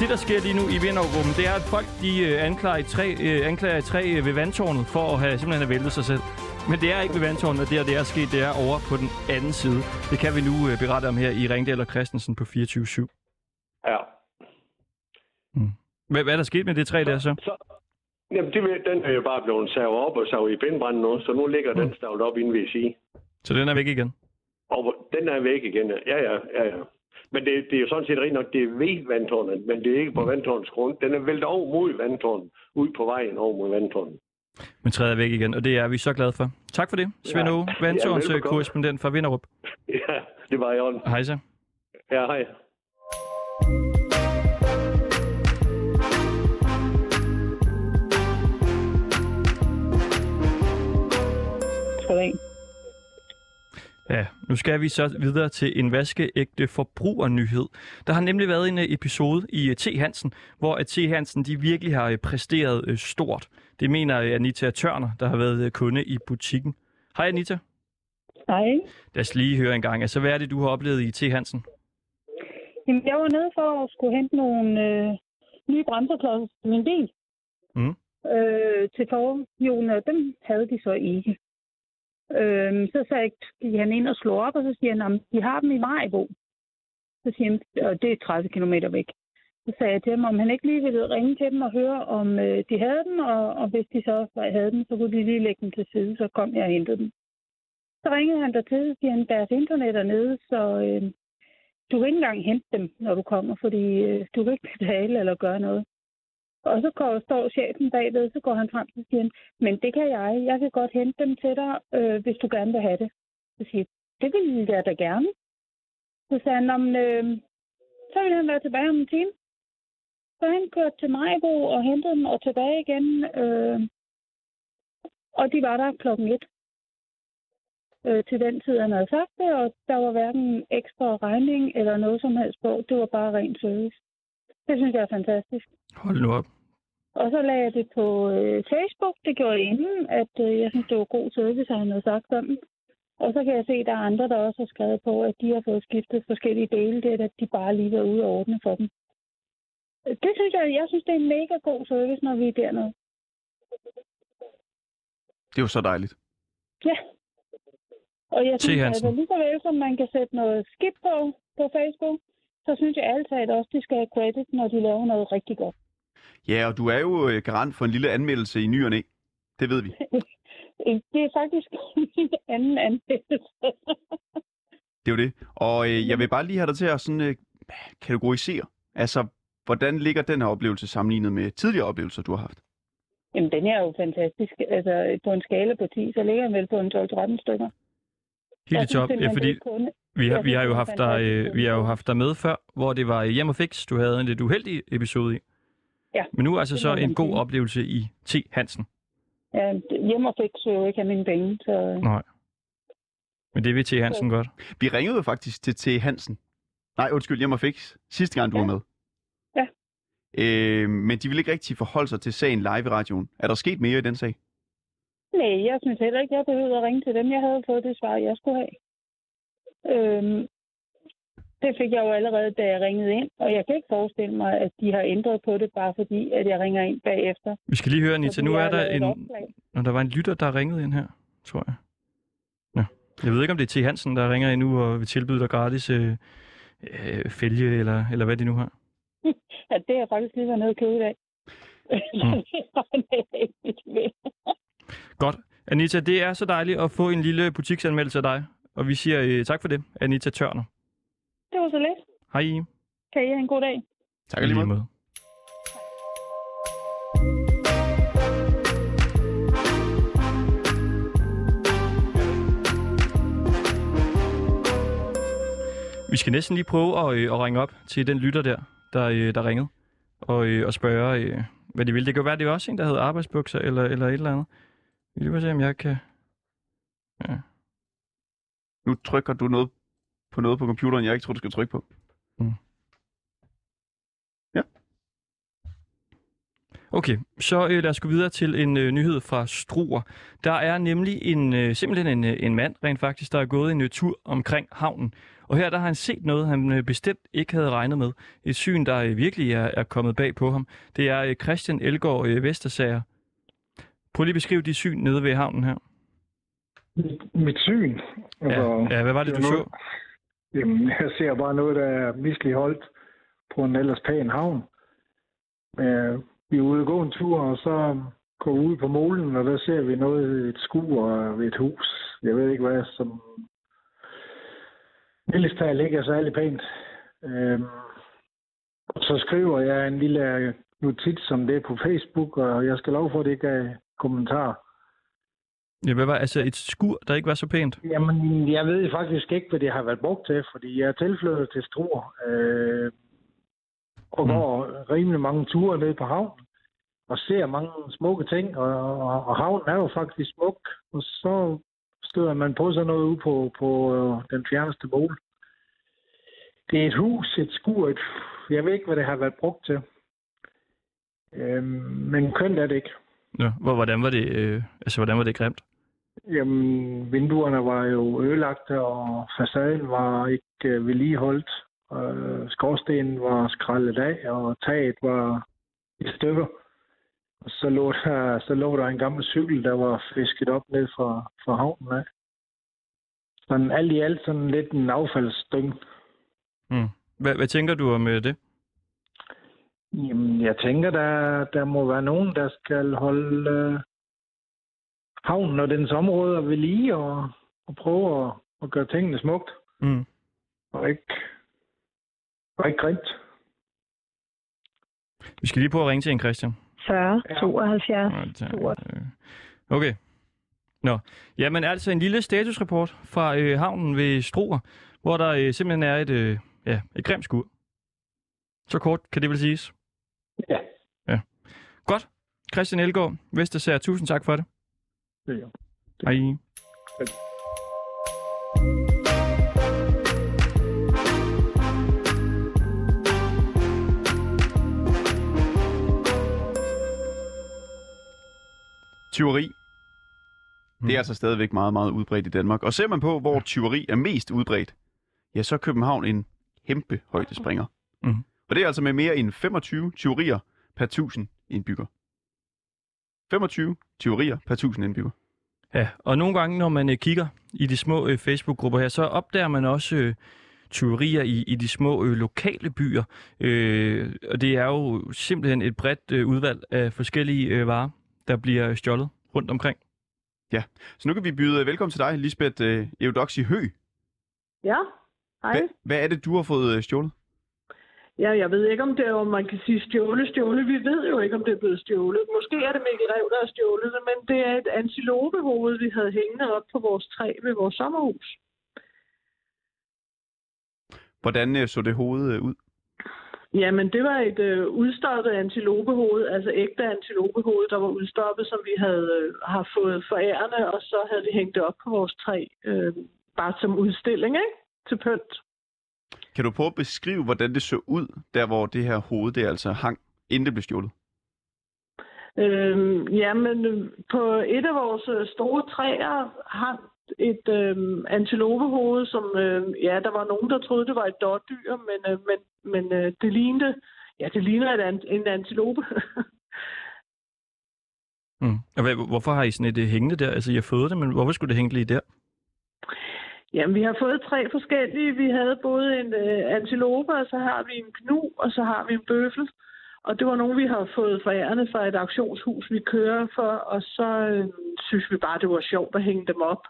det der sker lige nu i Vinderup-gruppen, det er, at folk de øh, anklager, træ, øh, anklager træ øh, ved vandtårnet for at have simpelthen have væltet sig selv. Men det er ikke ved vandtårnet, og det, er, det er sket, det er over på den anden side. Det kan vi nu øh, berette om her i Ringdal og Christensen på 24-7. Ja. Hvad, hvad er der sket med det træ der så? Så, jamen, det, den er jo bare blevet savet op og savet i pindbrand nu, så nu ligger Mm. den stavlet op inden ved sige. Så den er væk igen? Og den er væk igen, ja. Ja, ja, ja. ja. Men det, det er jo sådan set rigtig nok, det er ved vandtårnet, men det er ikke på Mm. vandtårnets grund. Den er væltet over mod vandtårnet, ud på vejen over mod vandtårnet. Men træet er væk igen, og det er vi så glade for. Tak for det, Svend Ja. Aage, vandtårns Ja, ja, korrespondent fra Vinderup. Ja, det var i orden. Hej så. Ja, hej. Ja, nu skal vi så videre til en vaskeægte forbrugernyhed. Der har nemlig været en øh, episode i øh, T. Hansen, hvor at T. Hansen de virkelig har øh, præsteret øh, stort. Det mener øh, Anita Tørner, der har været øh, kunde i butikken. Hej Anita. Hej. Lad os lige høre en gang. Altså, hvad er det, du har oplevet i T. Hansen? Jamen, jeg var nede for at skulle hente nogle øh, nye bremseklodser til min bil. Mm. Øh, til forhjulene, og dem havde de så ikke. Øh, så sagde jeg, gik han ind og slog op, og så siger han, at de har dem i Majbo. Så siger han, og det er 30 km væk. Så sagde jeg til ham, om han ikke lige ville ringe til dem og høre, om øh, de havde dem, og, og hvis de så havde dem, så kunne de lige lægge dem til side, så kom jeg og hentede dem. Så ringede han dertil, og siger han, deres internet er nede, så øh, du kan ikke engang hente dem, når du kommer, fordi øh, du kan ikke betale eller gøre noget. Og så går, står chefen bagved, så går han frem og siger, men det kan jeg. Jeg kan godt hente dem til dig, øh, hvis du gerne vil have det. Så siger det vil jeg da gerne. Så sagde han, om, øh, så vil han være tilbage om en time. Så han kørte til Majbo og hentede dem og tilbage igen. Øh, og de var der klokken et øh, til den tid, han havde sagt det, og der var hverken ekstra regning eller noget som helst på. Det var bare ren service. Det synes jeg er fantastisk. Hold nu op. Og så lagde jeg det på øh, Facebook. Det gjorde jeg inden, at øh, jeg synes, det var god service, at han havde sagt sådan. Og så kan jeg se, at der er andre, der også har skrevet på, at de har fået skiftet forskellige dele. Det er, at de bare lige var ude og ordne for dem. Det synes jeg, jeg synes, det er en mega god service, når vi er dernede. Det er jo så dejligt. Ja. Og jeg synes, at lige så vel som man kan sætte noget skidt på på Facebook, så synes jeg alle talt også, de skal have credit, når de laver noget rigtig godt. Ja, og du er jo øh, garant for en lille anmeldelse i ny og næ. Det ved vi. Det er faktisk min anden anmeldelse. Det er jo det. Og øh, jeg vil bare lige have dig til at sådan, øh, kategorisere. Altså, hvordan ligger den her oplevelse sammenlignet med tidligere oplevelser, du har haft? Jamen, den er jo fantastisk. Altså, på en skala på 10, så ligger den vel på en 12-13 stykker. Helt i top. Ja, fordi det er kun- vi har, jeg vi har jo er haft dig, øh, vi har jo haft dig med før, hvor det var hjem og fix, du havde en lidt uheldig episode i. Ja, Men nu altså det så en god oplevelse i T. Hansen. Ja, hjemme og fik så jo ikke have mine penge, så... Nej. Men det vil T. Hansen godt. Vi ringede jo faktisk til T. Hansen. Nej, undskyld, jeg må fix. Sidste gang, du Ja. var med. Ja. Øh, men de ville ikke rigtig forholde sig til sagen live i radioen. Er der sket mere i den sag? Nej, jeg synes heller ikke, jeg behøvede at ringe til dem. Jeg havde fået det svar, jeg skulle have. Øhm, det fik jeg jo allerede, da jeg ringede ind, og jeg kan ikke forestille mig, at de har ændret på det, bare fordi, at jeg ringer ind bagefter. Vi skal lige høre, Anita. Fordi Nu er der en... Når der var en lytter, der ringede ind her, tror jeg. Nå. Jeg ved ikke, om det er T. Hansen, der ringer ind nu og vil tilbyde dig gratis øh, øh, fælge, eller, eller hvad de nu har. Ja, det har jeg faktisk lige været nede og købe i dag. Mm. Godt. Anita, det er så dejligt at få en lille butiksanmeldelse af dig. Og vi siger øh, tak for det, Anita Tørner. det var så lidt. Hej. Kan I have en god dag? Tak lige måde. Vi skal næsten lige prøve at, øh, at ringe op til den lytter der, der, øh, der ringede, og, øh, og spørge, øh, hvad de vil. Det kan jo være, det er også en, der hedder arbejdsbukser eller, eller et eller andet. Vi vil se, om jeg kan... Ja. Nu trykker du noget på noget på computeren, jeg ikke tror, du skal trykke på. Okay, så øh, lad os gå videre til en øh, nyhed fra Struer. Der er nemlig en, øh, simpelthen en, øh, en mand, rent faktisk, der er gået en øh, tur omkring havnen. Og her der har han set noget, han øh, bestemt ikke havde regnet med. Et syn, der øh, virkelig er, er kommet bag på ham. Det er øh, Christian Elgaard øh, Vestersager. Prøv lige at beskrive de syn nede ved havnen her. Mit, mit syn. Ja, ja hvad var det, du så? Jamen, jeg ser bare noget, der er misligeholdt på en ellers pæn havn. Øh, vi er ude og gå en tur, og så går ud på molen, og der ser vi noget, et skur ved et hus. Jeg ved ikke hvad, som mildest talt ikke er særlig pænt. Øh, og så skriver jeg en lille notits om det på Facebook, og jeg skal lov for, at det ikke er kommentar. Ja, hvad var altså et skur, der ikke var så pænt? Jamen, jeg ved faktisk ikke, hvad det har været brugt til, fordi jeg er tilflyttet til Struer, øh, og Mm. går rimelig mange ture ned på havnen, og ser mange smukke ting, og, og, og havnen er jo faktisk smuk, og så støder man på sådan noget ude på, på øh, den fjerneste mål. Det er et hus, et skur, et, jeg ved ikke, hvad det har været brugt til. Øh, men kønt er det ikke. Ja, hvor, hvordan var det, øh, altså, hvordan var det grimt? Jamen, vinduerne var jo ødelagte, og facaden var ikke øh, vedligeholdt. Øh, skorstenen var skrællet af, og taget var i stykker. Og så lå der, så lå der en gammel cykel, der var fisket op ned fra, fra havnen af. Sådan alt i alt sådan lidt en affaldsdyng. Mm. Hvad, hvad tænker du om øh, det? Jamen, jeg tænker, der, der må være nogen, der skal holde øh, havnen og dens områder ved lige og, og prøve at, at gøre tingene smukt. Mm. og ikke, og ikke grimt. Vi skal lige prøve at ringe til en Christian. 40, Ja. 72. Ja, det er- Stort. øh, Okay. Nå, jamen altså en lille statusrapport fra øh, havnen ved Struer, hvor der øh, simpelthen er et, øh, ja, et grimt skur. Så kort kan det vel siges. Ja. Ja. Godt. Christian Elgaard, Vestersager, tusind tak for det. Det er jo. Hej. Tyveri. Det Mm. er altså stadigvæk meget, meget udbredt i Danmark. Og ser man på, hvor tyveri er mest udbredt, ja, så er København en kæmpe højdespringer. Mhm. Og det er altså med mere end 25 tyverier per 1000 indbygger. 25 tyverier per 1000 indbygger. Ja, og nogle gange, når man øh, kigger i de små øh, Facebook-grupper her, så opdager man også øh, tyverier i, i de små øh, lokale byer. Øh, og det er jo simpelthen et bredt øh, udvalg af forskellige øh, varer, der bliver stjålet rundt omkring. Så nu kan vi byde velkommen til dig, Lisbeth øh, Eudoxi Hø. Ja, hej. Hvad, hvad er det, du har fået øh, stjålet? Ja, jeg ved ikke, om det er, om man kan sige stjåle, stjåle. Vi ved jo ikke, om det er blevet stjålet. Måske er det Mikkel Rev, der har stjålet det, men det er et antilopehoved, vi havde hængende op på vores træ ved vores sommerhus. Hvordan øh, så det hoved øh, ud? Jamen, det var et øh, udstoppet antilopehoved, altså ægte antilopehoved, der var udstoppet, som vi havde øh, har fået forærende, og så havde vi hængt det op på vores træ øh, bare som udstilling, ikke? Til pynt. Kan du prøve at beskrive, hvordan det så ud, der hvor det her hoved det altså hang, inden det blev stjålet? Øhm, jamen, øh, på et af vores øh, store træer hang et øhm, antilopehoved, som, øh, ja, der var nogen, der troede, det var et dårdyr, men, øh, men, men øh, det lignede, ja, det ligner et, an- en antilope. Mm. Hvorfor har I sådan et øh, hængende der? Altså, I har fået det, men hvorfor skulle det hænge lige der? Jamen, vi har fået tre forskellige. Vi havde både en øh, antilope, og så har vi en knu, og så har vi en bøffel. Og det var nogle, vi har fået forærende fra et auktionshus, vi kører for, og så øh, synes vi bare, det var sjovt at hænge dem op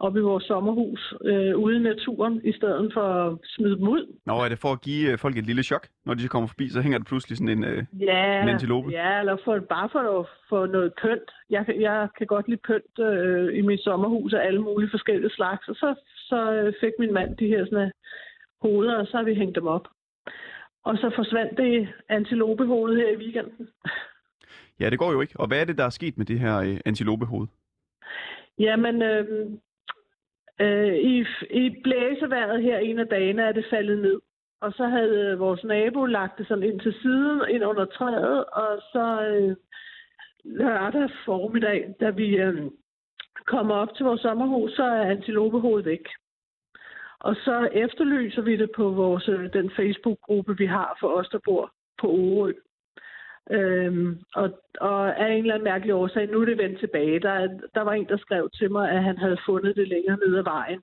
op i vores sommerhus øh, ude i naturen, i stedet for at smide dem ud. Nå, er det for at give øh, folk et lille chok, når de kommer forbi, så hænger der pludselig sådan en... Øh... Ja, En antilope? ja eller for, bare for, noget- for noget pynt. Jeg, kan- jeg kan godt lide pynt øh, i mit sommerhus af alle mulige forskellige slags. Og så, så øh, fik min mand de her sådan, øh, hoveder, og så har vi hængt dem op. Og så forsvandt det antilopehoved her i weekenden. Ja, det går jo ikke. Og hvad er det, der er sket med det her øh, antilopehoved? Jamen, øh, øh, i, i blæseværet her en af dagene er det faldet ned. Og så havde vores nabo lagt det sådan ind til siden, ind under træet, og så øh, lørdag formiddag, da vi øh, kommer op til vores sommerhus, så er antilopehovedet væk. Og så efterlyser vi det på vores, øh, den Facebook-gruppe, vi har for os, der bor på Orø. Øhm, og, og af en eller anden mærkelig årsag, nu er det vendt tilbage. Der, er- der var en, der skrev til mig, at han havde fundet det længere nede ad vejen.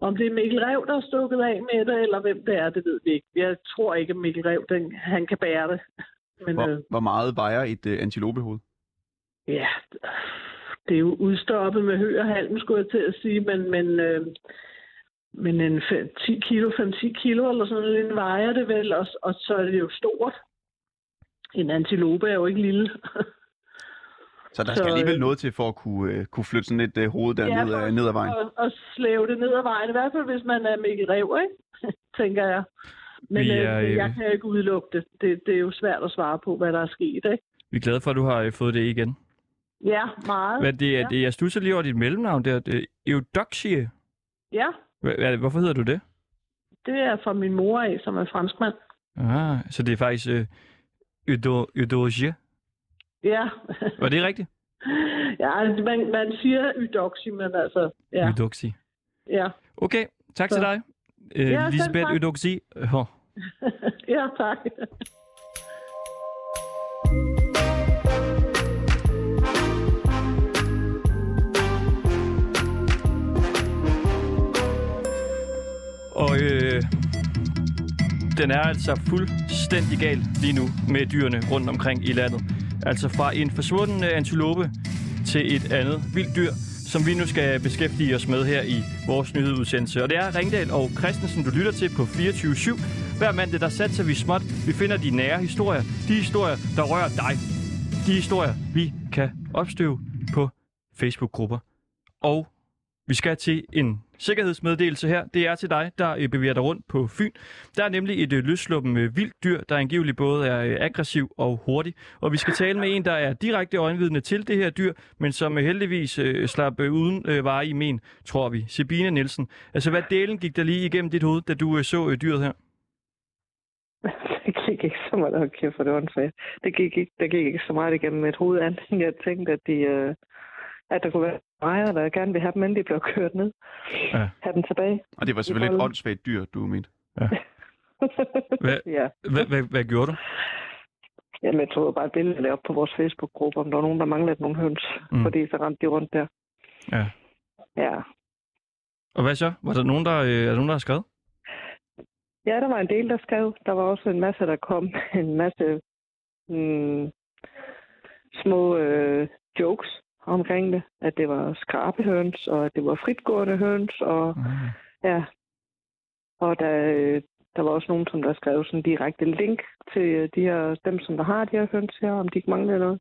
Om det er Mikkel Rev, der er stukket af med det, eller hvem det er, det ved vi ikke. Jeg tror ikke, at Mikkel Rev, den, han kan bære det. Men øh, Hvor, hvor meget vejer et øh, antilopehoved? ja, det er jo udstoppet med hø og halm, skulle jeg til at sige, men, men, øh, men en fem- 10 kilo, 5-10 kilo eller sådan noget, den vejer det vel, og, og så er det jo stort. En antilope er jo ikke lille. Så der Så, skal alligevel øh, noget til for at kunne, øh, kunne flytte sådan et øh, hoved der Ja, ned, ad, ned ad vejen. og, og slæve det ned ad vejen. I hvert fald, hvis man er Mikkel Rev, ikke? tænker jeg. Men Vi øh, er, øh, jeg kan ikke udelukke det. det. Det er jo svært at svare på, hvad der er sket. Ikke? Vi er glade for, at du har øh, fået det igen. Ja, meget. Hvad det er, Ja. det, jeg stusser lige over dit mellemnavn der. Det Eudoxie. Ja, hvorfor hedder du det? det er fra min mor af, som er franskmand. Ah, så det er faktisk øh, Eudo, Eudogie. Ja. Var det rigtigt? ja, man, man siger Eudoxie, men altså, ja. Eudoxie. Ja, Okay, tak Så- til dig. Øh, Ja, Lisbeth. Eudoxie. Oh. ja tak. den er altså fuldstændig gal lige nu med dyrene rundt omkring i landet. Altså fra en forsvunden øh, antilope til et andet vildt dyr, som vi nu skal beskæftige os med her i vores nyhedsudsendelse. Og det er Ringdal og Christensen, du lytter til på 24-7. Hver mandag, der satser vi småt. Vi finder de nære historier. De historier, der rører dig. De historier, vi kan opstøve på Facebook-grupper. Og vi skal til en sikkerhedsmeddelelse her. Det er til dig, der øh, bevæger dig rundt på Fyn. Der er nemlig et øh, løsluppen øh, vildt dyr, der angiveligt både er aggressiv og hurtig. Og vi skal tale med en, der er direkte øjenvidne til det her dyr, men som heldigvis øh, slap øh, uden øh, vare i men, tror vi. Sabine Nielsen. Altså, hvad delen gik der lige igennem dit hoved, da du øh, så øh, dyret her? Det gik ikke så meget, okay, for det var unfair. Det gik ikke, der gik ikke så meget igennem mit hoved andet, jeg tænkte, at, de, øh, at der kunne være ejere, der gerne vil have dem, inden de blev kørt ned. Ja. Have dem tilbage. Og det var selvfølgelig et åndssvagt dyr, du mente. Hvad, ja. hvad, hvad, hvad gjorde du? Jamen, jeg tog bare et billede op på vores Facebook-gruppe, om der var nogen, der manglede nogle høns, Mm. fordi så rendte de rundt der. Ja. Ja. Og hvad så? Var der nogen, der, øh, er der nogen, der har skrevet? Ja, der var en del, der skrev. Der var også en masse, der kom. En masse mm, små øh, jokes omkring det. At det var skrabehøns, og at det var fritgående høns, og Mm. ja. Og der, øh, der var også nogen, som der skrev sådan direkte link til øh, de her, dem, som der har de her høns her, om de ikke mangler noget.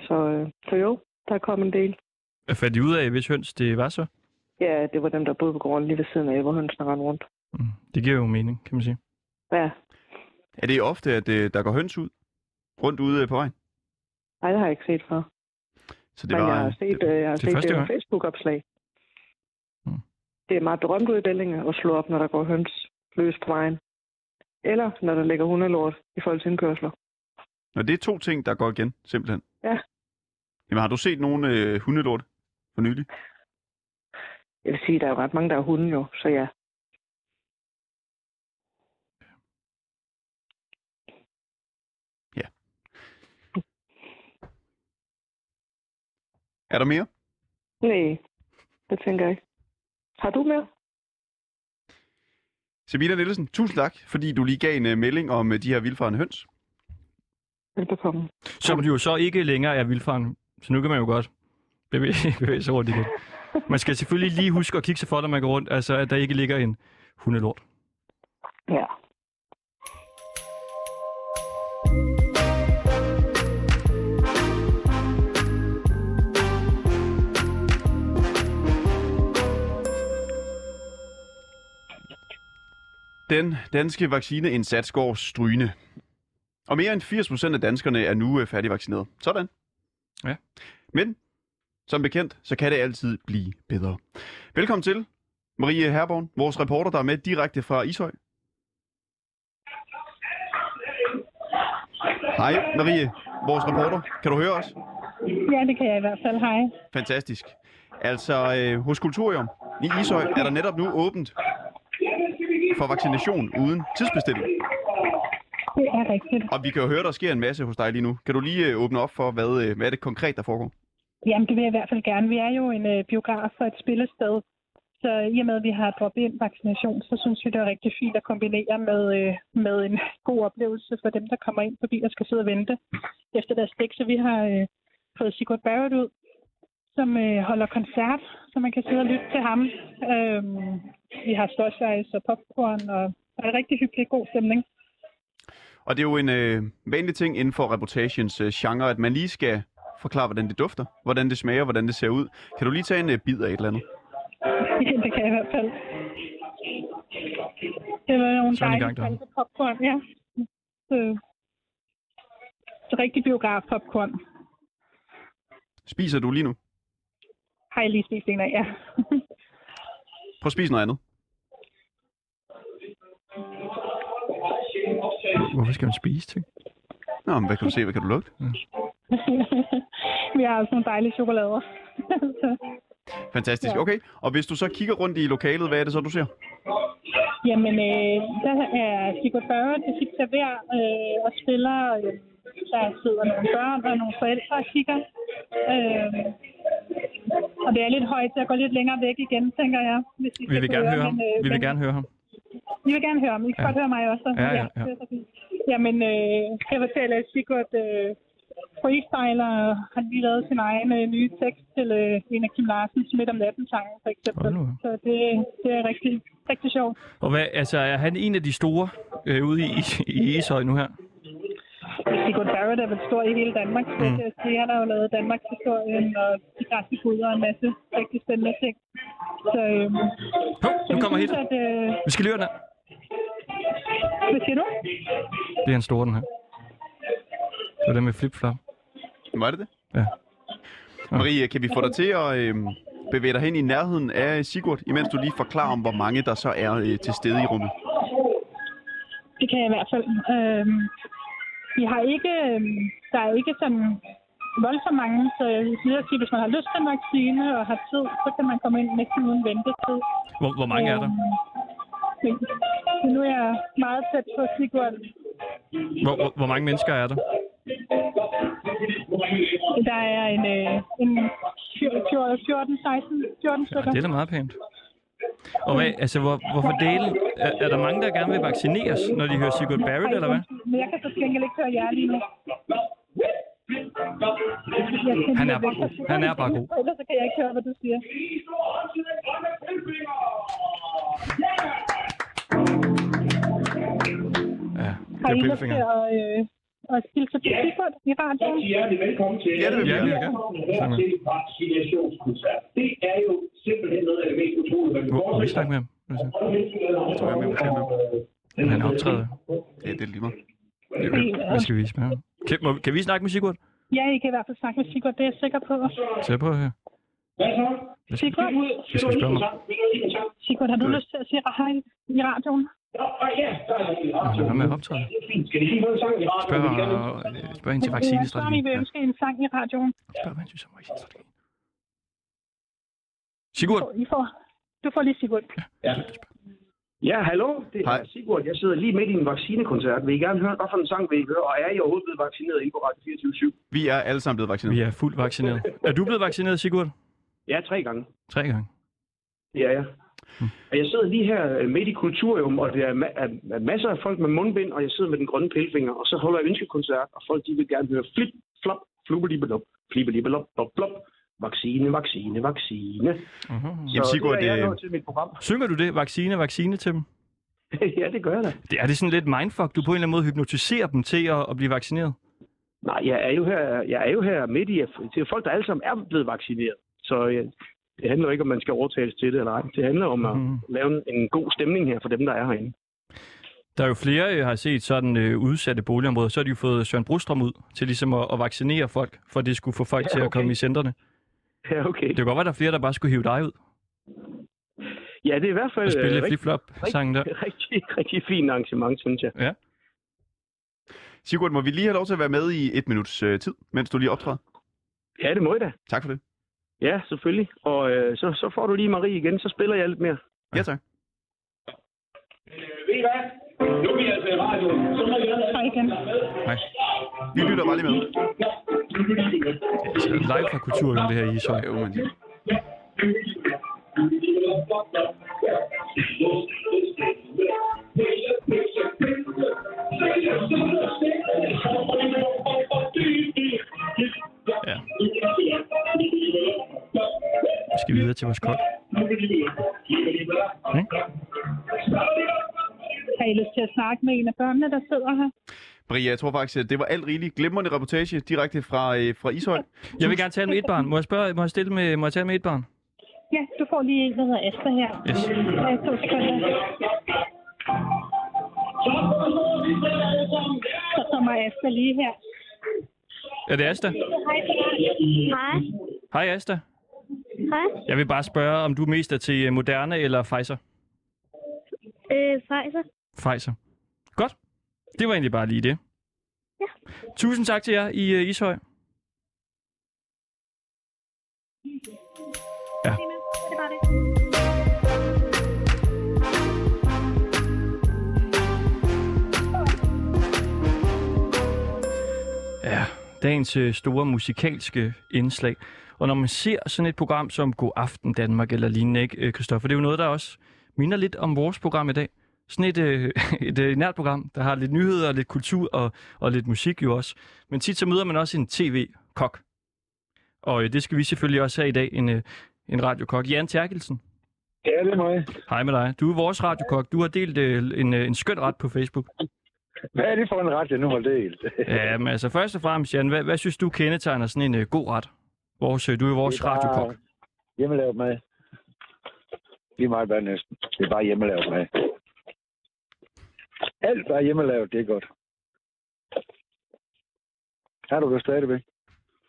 Så, øh, så jo, der kom en del. Hvad fandt I ud af, hvis høns det var så? Ja, det var dem, der boede på gården lige ved siden af, hvor hønsene rendte rundt. Mm. Det giver jo mening, kan man sige. Ja, Er det ofte, at der går høns ud? Rundt ude på vejen? nej, det har jeg ikke set før. Så det Men var, jeg har set, øh, jeg har det set det gang. Facebook-opslag. det er meget berømt ude i Bellinge at slå op, når der går høns løs på vejen. Eller når der ligger hundelort i folks indkørsler. Og det er to ting, der går igen, simpelthen. Ja. Jamen, har du set nogen øh, hundelort for nylig? Jeg vil sige, der er jo ret mange, der er hunde jo, så ja. Er der mere? Nej, det tænker jeg ikke. Har du mere? Sabina Nielsen, tusind tak, fordi du lige gav en uh, melding om uh, de her vildfarende høns. Velbekomme. Som jo så ikke længere er vildfaren. Så nu kan man jo godt bevæge, bevæge sig rundt igen. Man skal selvfølgelig lige huske at kigge sig for, når man går rundt, altså at der ikke ligger en hundelort. Ja. Den danske vaccineindsats går strygende. Og mere end 80% af danskerne er nu øh, færdigvaccineret. Sådan. Ja. Men, som bekendt, så kan det altid blive bedre. Velkommen til, Marie Herborn, vores reporter, der er med direkte fra Ishøj. Hej, Marie, vores reporter. Kan du høre os? Ja, det kan jeg i hvert fald. Hej. Fantastisk. Altså, øh, hos Kulturium i Ishøj er der netop nu åbent for vaccination uden tidsbestilling. Det er rigtigt. Og vi kan jo høre, der sker en masse hos dig lige nu. Kan du lige øh, åbne op for, hvad, øh, hvad er det konkret, der foregår? Jamen, det vil jeg i hvert fald gerne. Vi er jo en øh, biograf og et spillested. Så i og med, at vi har droppet ind vaccination, så synes vi, det er rigtig fint at kombinere med, øh, med en god oplevelse for dem, der kommer ind forbi og skal sidde og vente efter deres stik. Så vi har øh, fået Sigurd Barrett ud, som øh, holder koncert, så man kan sidde og lytte til ham. Øhm, vi har ståsejs og popcorn, og der er en rigtig hyggelig god stemning. Og det er jo en øh, vanlig ting inden for reportagens øh, genre, at man lige skal forklare, hvordan det dufter, hvordan det smager, hvordan det ser ud. Kan du lige tage en øh, bid af et eller andet? det kan jeg i hvert fald. Det var nogle Så den i dejlige gang, popcorn, ja. Så, så rigtig biograf popcorn. Spiser du lige nu? Har jeg lige spist en af, ja. Prøv at spise noget andet. Hvorfor skal man spise ting? Nå, men hvad kan du se? Hvad kan du lugte? vi har også nogle dejlige chokolader. Fantastisk. Ja. Okay. Og hvis du så kigger rundt i lokalet, hvad er det så, du ser? jamen, øh, der er Sigurd Børre til sit server øh, og spiller. Øh, der sidder nogle børn og nogle forældre og kigger. Øh, og det er lidt højt, så jeg går lidt længere væk igen, tænker jeg. Hvis I Vi vil gerne høre, ham. men, øh, Vi vil men- gerne høre ham. I vil gerne høre ham. I kan Ja. godt høre mig også. Ja, ja, ja. Jamen, øh, jeg fortæller, at Sigurd øh, freestyler og har lige lavet sin egen øh, nye tekst til øh, en af Kim Larsens Midt om natten sange, for eksempel. Så det, det er rigtig, rigtig sjovt. Og hvad, altså, er han en af de store øh, ude i, i Ishøj nu her? Sigurd Barrett er vel stor i hele Danmark, så Mm. jeg sige. Han har jo lavet Danmarks historien og de græske guder og en masse rigtig spændende ting. Så, øh, Hov, så nu kommer synes, hit. at, øh, Vi skal høre den her. hvad siger du? Det er en stor, den her. Det er den med flip-flop. Var det det? Ja. Marie, kan vi få dig til at øh, bevæge dig hen i nærheden af Sigurd, imens du lige forklarer om, hvor mange der så er øh, til stede i rummet? Det kan jeg i hvert fald. Øhm, vi har ikke, øhm, der er ikke sådan voldsomt mange, så jeg vil sige, at hvis man har lyst til en vaccine og har tid, så kan man komme ind næsten uden ventetid. Hvor, hvor mange er der? Øhm, men, nu er jeg meget tæt på Sigurd. Hvor, hvor, hvor mange mennesker er der? Der er en, øh, en 14, 16, 14 Ja, stykker. det er da meget pænt. Og hvad, altså, hvor, hvorfor dele? Er, er der mange, der gerne vil vaccineres, når de hører Sigurd Barrett, eller hvad? Men jeg kan så gengæld ikke høre jer lige nu. Han er bare god. Han er bare god. Ellers så kan jeg ikke høre, hvad du siger. Ja, Har det I er lyst til at, øh, at hilse til Sigurd i radioen? Velkommen til Ja, det vil vi Ja, det vil jeg Velkommen gerne. til vaccinationskoncert. Det er jo simpelthen noget af det mest utrolige, man kan Må, må vi snakke med ham? Jeg tror, jeg er med, måske med. Han optræder. Ja, det er lige meget. Hvad skal vi vise med ham? Kan, må, kan vi snakke med Sigurd? Ja, I kan i hvert fald snakke med Sigurd, det er jeg sikker på. Se på her. Hvad så? Sigurd, mig. Sigurd, har du lyst til at sige hej i radioen? Ja, ja, der er en radio. Hvad med optræde? Det er. Skal de lige høre en sang i radioen? Spørg, Vi kan det. spørg hende til Søren, vaccinestrategi. I vil ønske en sang i radioen. Spørg, hvad han synes om vaccinestrategi. Sigurd, I får, du får lige Sigurd. Ja. Ja, hallo. Det er Hej. Sigurd. Jeg sidder lige midt i en vaccinekoncert. Vil I gerne høre, hvad for en sang vil I høre? Og er I overhovedet blevet vaccineret inde på Radio 24 Vi er alle sammen blevet vaccineret. vi er fuldt vaccineret. Er du blevet vaccineret, Sigurd? Ja, tre gange. Tre gange. Det er jeg. Og jeg sidder lige her øh, midt i kulturium, og der er, ma- er, er masser af folk med mundbind, og jeg sidder med den grønne pillefinger, og så holder jeg ønskekoncert, og folk de vil gerne høre flip, flop, flubelibelop, flibelibelop, blop, blop, vaccine, vaccine, vaccine. Jamen, Så Sigurd, det er jeg det- nået til mit program. Synger du det? Vaccine, vaccine til dem? ja, det gør jeg da. Det er det sådan lidt mindfuck, du på en eller anden måde hypnotiserer dem til at, at blive vaccineret? Nej, jeg er jo her, jeg er jo her midt i, det er folk, der alle sammen er blevet vaccineret. Så det handler ikke om, man skal overtales til det eller ej. Det handler om at Mhm. lave en, god stemning her for dem, der er herinde. Der er jo flere, jeg har set sådan øh, udsatte boligområder, så har de jo fået Søren Brostrøm ud til ligesom at, at vaccinere folk, for det skulle få folk Ja, til at okay. komme i centrene. Ja, okay. Det kan godt være, der er flere, der bare skulle hive dig ud Ja, det er i hvert fald og spille øh, rigtig, flip-flop-sangen der. rigtig, rigtig fint arrangement, synes jeg. Ja. Sigurd, må vi lige have lov til at være med i et minuts øh, tid, mens du lige optræder? Ja, det må jeg da. Tak for det. Ja, selvfølgelig. Og øh, så, så får du lige Marie igen, så spiller jeg lidt mere. Ja, tak. Ved I hvad? Nu er vi altså i radioen. Så må gerne Hej igen. Hej. Vi lytter bare lige med. Altså, live fra Kulturhjem, det her i Ishøj. Jo, men... Ja. Videre til vores kok. Okay. Har I lyst til at snakke med en af børnene, der sidder her? Maria, jeg tror faktisk, at det var alt rigeligt glimrende reportage direkte fra, øh, fra Ishøj. Jeg vil gerne tale med et barn. Må jeg spørge, må jeg stille med, må jeg tale med et barn? Ja, du får lige en, der hedder Asta her. Yes. Ja, to. Så kommer Asta lige her. Er det Asta? Hej. Hej Asta. Hej. Jeg vil bare spørge, om du mest er til øh, Moderna eller Pfizer? Øh, Pfizer. Pfizer. Godt. Det var egentlig bare lige det. Ja. Tusind tak til jer i uh, Ishøj. Ja. Det var det. Ja, dagens øh, store musikalske indslag. Og når man ser sådan et program som God Aften Danmark eller lignende, ikke, øh, Christoffer, det er jo noget, der også minder lidt om vores program i dag. Sådan et, øh, et øh, nært program, der har lidt nyheder, lidt kultur og, og lidt musik jo også. Men tit så møder man også en tv-kok. Og øh, det skal vi selvfølgelig også have i dag, en, øh, en radiokok. Jan Terkelsen, Ja, det er mig. hej med dig. Du er vores radiokok. Du har delt øh, en, øh, en skøn ret på Facebook. Hvad er det for en ret, jeg nu har delt? Ja, men altså først og fremmest, Jan, hvad, hvad synes du kendetegner sådan en øh, god ret? Vores, øh, du er vores Det er bare radiokok. Hjemmelavet mad. Lige meget hvad næsten. Det er bare hjemmelavet mad. Alt, der er hjemmelavet, det er godt. Er du det stadigvæk?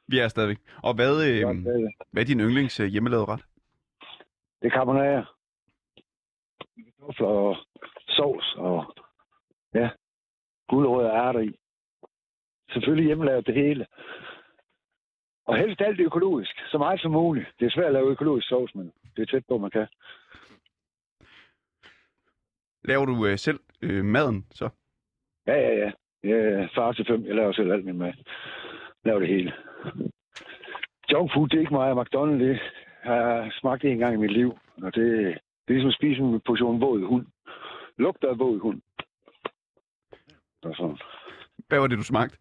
Vi er stadigvæk. Og hvad, øh, det. hvad er din yndlings øh, hjemmelavede ret? Det er carbonara. Kartofler og sovs og ja, gulerødder og ærter i. Selvfølgelig hjemmelavet det hele. Og helst alt økologisk, så meget som muligt. Det er svært at lave økologisk sovs, men det er tæt på, man kan. Laver du øh, selv øh, maden, så? Ja, ja, ja. Jeg er far til fem. Jeg laver selv alt min mad. Laver det hele. Junk food, det er ikke mig. McDonald's, det har jeg smagt en gang i mit liv. Og det, det er ligesom at spise en portion våd hund. Lugter af våd hund. Og sådan. Hvad var det, du smagte?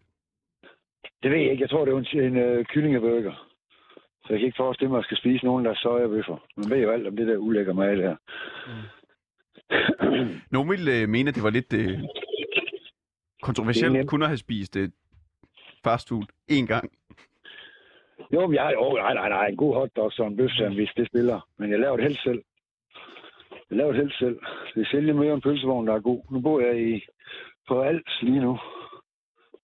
Det ved jeg ikke. Jeg tror, det var en, en øh, kyllingeburger. Så jeg kan ikke forestille mig, at jeg skal spise nogen, der er sojabøffer. Man ved jo alt om det der ulækker mad der. Nogle ville øh, mene, at det var lidt øh, Det er kontroversielt nemt. kun at have spist øh, fast food én gang. Jo, men jeg har jo, nej, nej, nej, en god hotdog og en sandwich, det spiller. Men jeg laver det helst selv. Jeg laver det helst selv. Det sælger mere en pølsevogn, der er god. Nu bor jeg i, på Als lige nu.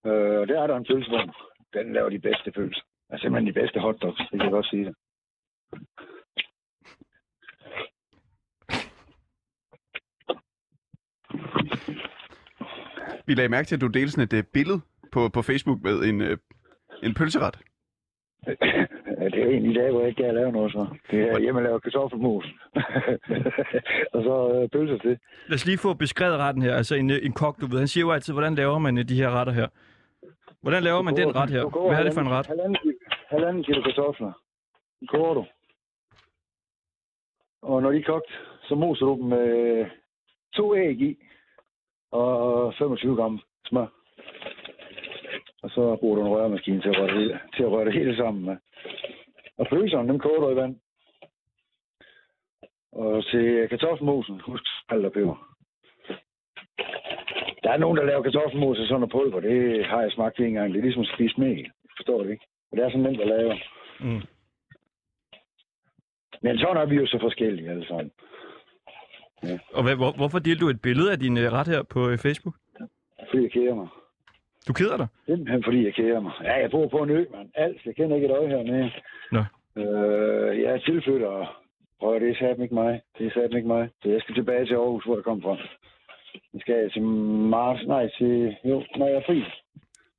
Øh, og der er der en pølsevogn. Den laver de bedste pølser. Altså simpelthen de bedste hotdogs, det kan jeg godt sige det. Vi lagde mærke til, at du delte sådan et uh, billede på, på Facebook med en, uh, en pølseret. Ja, det er jo en i dag, hvor jeg ikke kan lave noget så. Det er hjemme at lave kartoffelmos. og så øh, pølser til. Lad os lige få beskrevet retten her. Altså en, øh, en kok, du ved, han siger jo altid, hvordan laver man øh, de her retter her? Hvordan laver man den ret her? Hvad er det for en ret? Halvanden, kilo- kartofler. Koger du. Og når de er kogt, så moser du dem med to æg i og 25 gram smør. Og så bruger du en røremaskine til at røre det, hele- til at røre det hele sammen med. Og fryseren, dem koger du i vand. Og til kartoffelmosen, husk salt og peber. Der er nogen, der laver kartoffelmos af sådan noget pulver. Det har jeg smagt en gang. Det er ligesom at spise mel. Forstår du ikke? Og det er sådan nemt at lave. Mm. Men sådan er vi jo så forskellige alle sammen. Og hvad, hvor, hvorfor delte du et billede af din øh, ret her på øh, Facebook? Fordi jeg keder mig. Du keder dig? Simpelthen fordi jeg keder mig. Ja, jeg bor på en ø, mand. Alt. Jeg kender ikke et øje hernede. Nå. Øh, jeg er tilflytter, og prøv, det er satme ikke mig. Det er satme ikke mig. Så jeg skal tilbage til Aarhus, hvor jeg kom fra. Jeg skal til marts, nej, til, jo, når jeg er fri.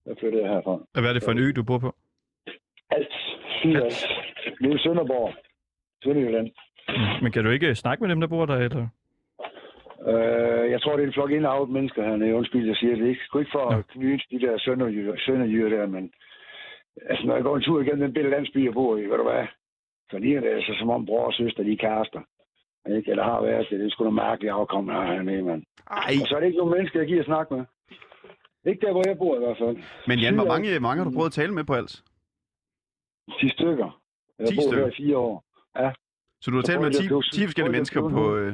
Jeg flytter jeg herfra. Og hvad er det for en ø, du bor på? Alt. Alt. Nu er Sønderborg. Sønderjylland. Men kan du ikke øh, snakke med dem, der bor der, eller? Øh, jeg tror, det er en flok ind mennesker hernede. Undskyld, jeg siger det ikke. Sgu ikke for at knyde de der sønderjyder, sønderjyder der, men altså, når jeg går en tur igennem den billede landsby, jeg bor i, ved du hvad? Så ligner det altså, som om bror og søster, de er kærester. Ikke? Eller har været det. Det er sgu da mærkeligt afkom her hernede, mand. Ej. Og så er det ikke nogen mennesker, jeg giver at snakke med. Ikke der, hvor jeg bor i hvert fald. Men Jan, hvor mange, mange har du prøvet at tale med på alt? 10 stykker. Jeg 10 har boet stykker? her i fire år. Ja. Så du har Jeg talt med jeg 10, blev- 10 forskellige mennesker på... Øh...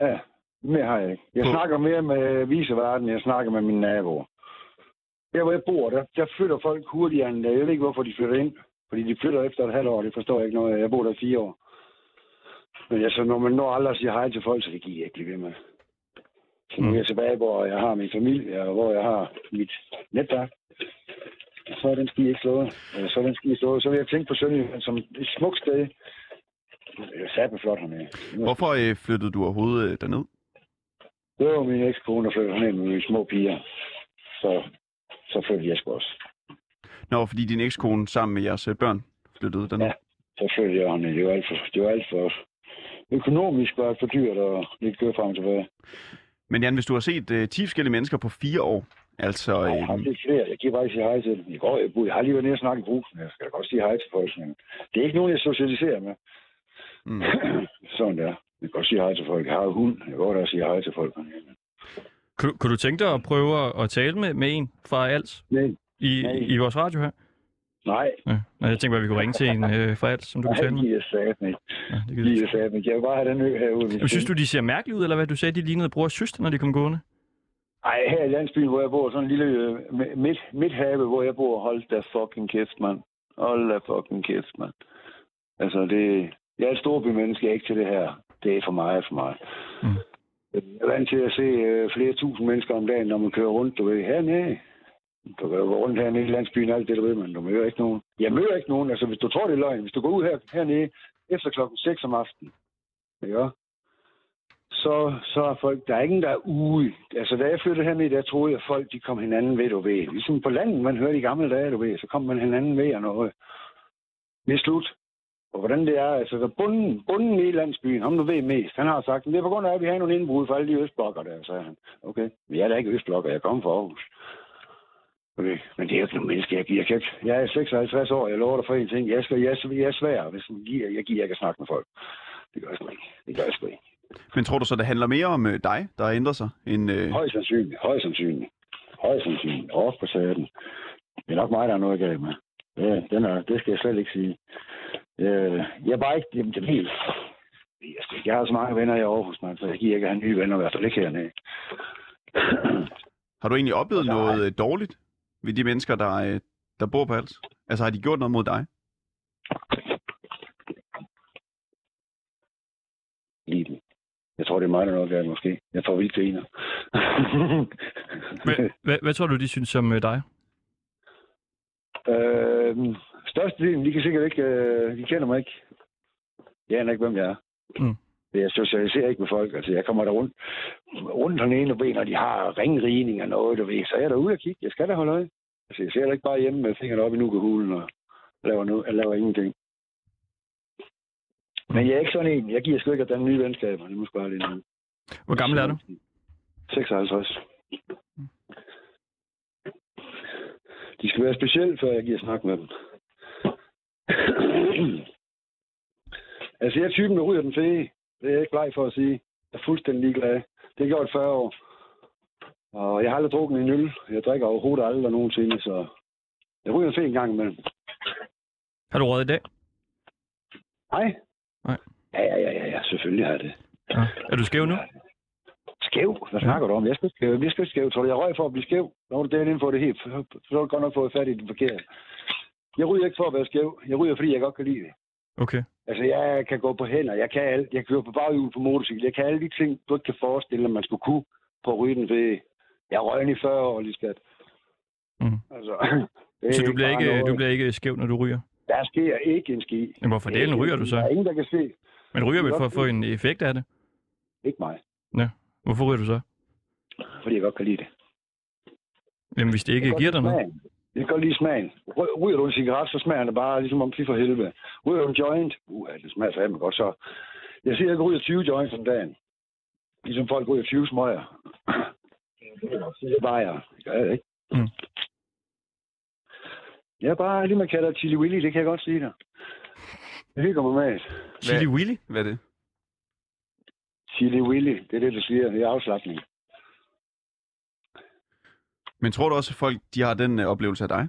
Ja, mere har jeg ikke. Jeg På- snakker mere med viseverden, jeg snakker med mine naboer. Der, hvor jeg bor, der, der flytter folk hurtigere end jeg ved ikke, hvorfor de flytter ind. Fordi de flytter efter et halvt år, det forstår jeg ikke noget af. Jeg bor der i fire år. Men altså, når man når aldrig at sige hej til folk, så det giver jeg ikke blive ved med. Så nu er jeg tilbage, hvor jeg har min familie, og hvor jeg har mit netværk. Så er den ski ikke slået. Eller så er den ski slået. Så vil jeg tænke på Sønderjylland som et smukt sted. Det er satme flot hernede. Hvorfor øh, flyttede du overhovedet øh, derned? Det var min ekskone, der flyttede ned med mine små piger. Så, så flyttede jeg også. Nå, fordi din ekskone sammen med jeres øh, børn flyttede derned. Ja. Så flyttede jeg herned. Det var alt for, det var alt for økonomisk var det for dyrt at lige køre frem og tilbage. Men Jan, hvis du har set øh, 10 forskellige mennesker på fire år, altså... Jeg har set flere. Jeg giver bare ikke sige hej til dem. I går, jeg, jeg har lige været nede og snakke i brusen. Jeg skal da godt sige hej til folk. Men det er ikke nogen, jeg socialiserer med. mm. Sådan der. Jeg kan godt sige hej til folk. Jeg har hund. Jeg kan godt også sige hej til folk. Kunne, kunne du tænke dig at prøve at, at tale med, med en fra Als Nej. i, Nej. i vores radio her? Nej. Ja. Nå, jeg tænkte bare, at vi kunne ringe til en øh, fra Als, som du kunne Nej, tale med. Ja, det gider ikke. Jeg vil bare have den ø herude. jeg. Synes du, de ser mærkeligt ud, eller hvad? Du sagde, de lignede bror og søster, når de kom gående? Ej, her i landsbyen, hvor jeg bor, sådan en lille øh, mi- midt, midthave, hvor jeg bor, hold da fucking kæft, mand. Hold da fucking kæft, mand. Altså, det... Jeg er et storbymenneske, jeg er ikke til det her. Det er for meget for mig. Mm. Jeg er vant til at se øh, flere tusind mennesker om dagen, når man kører rundt, du ved, hernede. Du kan jo gå rundt hernede i landsbyen, alt det, du ved, men du møder ikke nogen. Jeg møder ikke nogen, altså hvis du tror, det er løgn. Hvis du går ud her, hernede efter klokken 6 om aftenen, ja, så, så er folk, der er ingen, der er ude. Altså, da jeg flyttede herned, der troede jeg, at folk de kom hinanden ved, du ved. Ligesom på landet, man hører de gamle dage, du ved, så kom man hinanden ved og noget. Det er slut. Og hvordan det er, altså, der bunden, bunden i landsbyen, ham du ved mest, han har sagt, det er på grund af, at vi har nogle indbrud for alle de østblokker der, sagde han. Okay, men jeg er da ikke østblokker, jeg kommer fra Aarhus. Okay, men det er jo ikke nogen menneske, jeg giver. Jeg, ikke, jeg er 56 år, jeg lover dig for en ting. Jeg, skal, jeg, jeg er svær, hvis jeg giver, jeg giver ikke at snakke med folk. Det gør jeg sgu ikke. Det gør jeg sgu ikke. Men tror du så, det handler mere om øh, dig, der har ændret sig, end... Øh... Højst sandsynligt. Højst sandsynligt. Højst sandsynligt. Også på saten. Det er nok mig, der er noget galt med. Ja, den er, det skal jeg slet ikke sige. Øh, jeg er bare ikke... Jamen, det er helt... Jeg, skal, jeg har så mange venner i Aarhus, man, så jeg giver ikke at have nye venner, i hvert fald ikke hernede. Har du egentlig oplevet Nej. noget øh, dårligt ved de mennesker, der, øh, der bor på alt? Altså har de gjort noget mod dig? Lige. Jeg tror, det er mig, der er noget galt, måske. Jeg får vildt griner. Hvad, hvad, hvad tror du, de synes om øh, dig? øh, størstedelen, de kan sikkert ikke... Øh, de kender mig ikke. Jeg aner ikke, hvem jeg er. Mm. Jeg socialiserer ikke med folk. Altså, jeg kommer der rundt, rundt den ene ben, og de har ringrigning og noget, du ved. Så er jeg derude og kigge. Jeg skal da holde øje. Altså, jeg da ikke bare hjemme med fingrene op i nukehulen og laver, nu, jeg laver ingenting. Men jeg er ikke sådan en. Jeg giver sgu ikke at danne nye venskaber. Det må bare lige noget. Hvor gammel er du? 56. De skal være specielle, før jeg giver snak med dem. altså, jeg er typen, der ryger den fede. Det er jeg ikke bleg for at sige. Jeg er fuldstændig ligeglad. Det har jeg gjort 40 år. Og jeg har aldrig drukket en øl. Jeg drikker overhovedet aldrig nogensinde, så jeg ryger en en gang imellem. Har du råd i dag? Nej. Nej. Ja, ja, ja, ja, ja. selvfølgelig har jeg det. Ja. Er du skæv nu? Skæv? Hvad snakker du om? Jeg skal skæv. Jeg skal ikke skæv. Tror du, jeg røg for at blive skæv? Når du derinde for det helt, så har du godt nok fået fat i det forkerte. Jeg ryger ikke for at være skæv. Jeg ryger, fordi jeg godt kan lide det. Okay. Altså, jeg kan gå på hænder. Jeg kan alt. Jeg kører på baghjul på motorcykel. Jeg kan alle de ting, du ikke kan forestille, at man skulle kunne på at ryge den ved. Jeg røg i 40 år, lige skat. Mm. Altså, Så du bliver, ikke, noget. du bliver ikke skæv, når du ryger? Der sker ikke en ski. Men hvorfor delen ryger du så? Der er ingen, der kan se. Men ryger vel for at få en effekt af det? Ikke mig. Ja. Hvorfor ryger du så? Fordi jeg godt kan lide det. Jamen, hvis det ikke giver dig noget? Jeg kan godt lide smagen. Ry- Ryger du en cigaret, så smager det bare ligesom om for helvede. Ryger du en joint, uh, det smager fandme godt. Så jeg siger, at jeg ryger 20 joints om dagen. Ligesom folk ryger 20 smøger. Det bare jeg. Det gør jeg ikke. Mm. Jeg er bare lige med kalder Chili Willy, det kan jeg godt sige dig. Jeg hygger mig med det. Chili Willy? Hvad er det? Chili Willy, det er det, du siger. Det er afslappning. Men tror du også, at folk de har den øh, oplevelse af dig?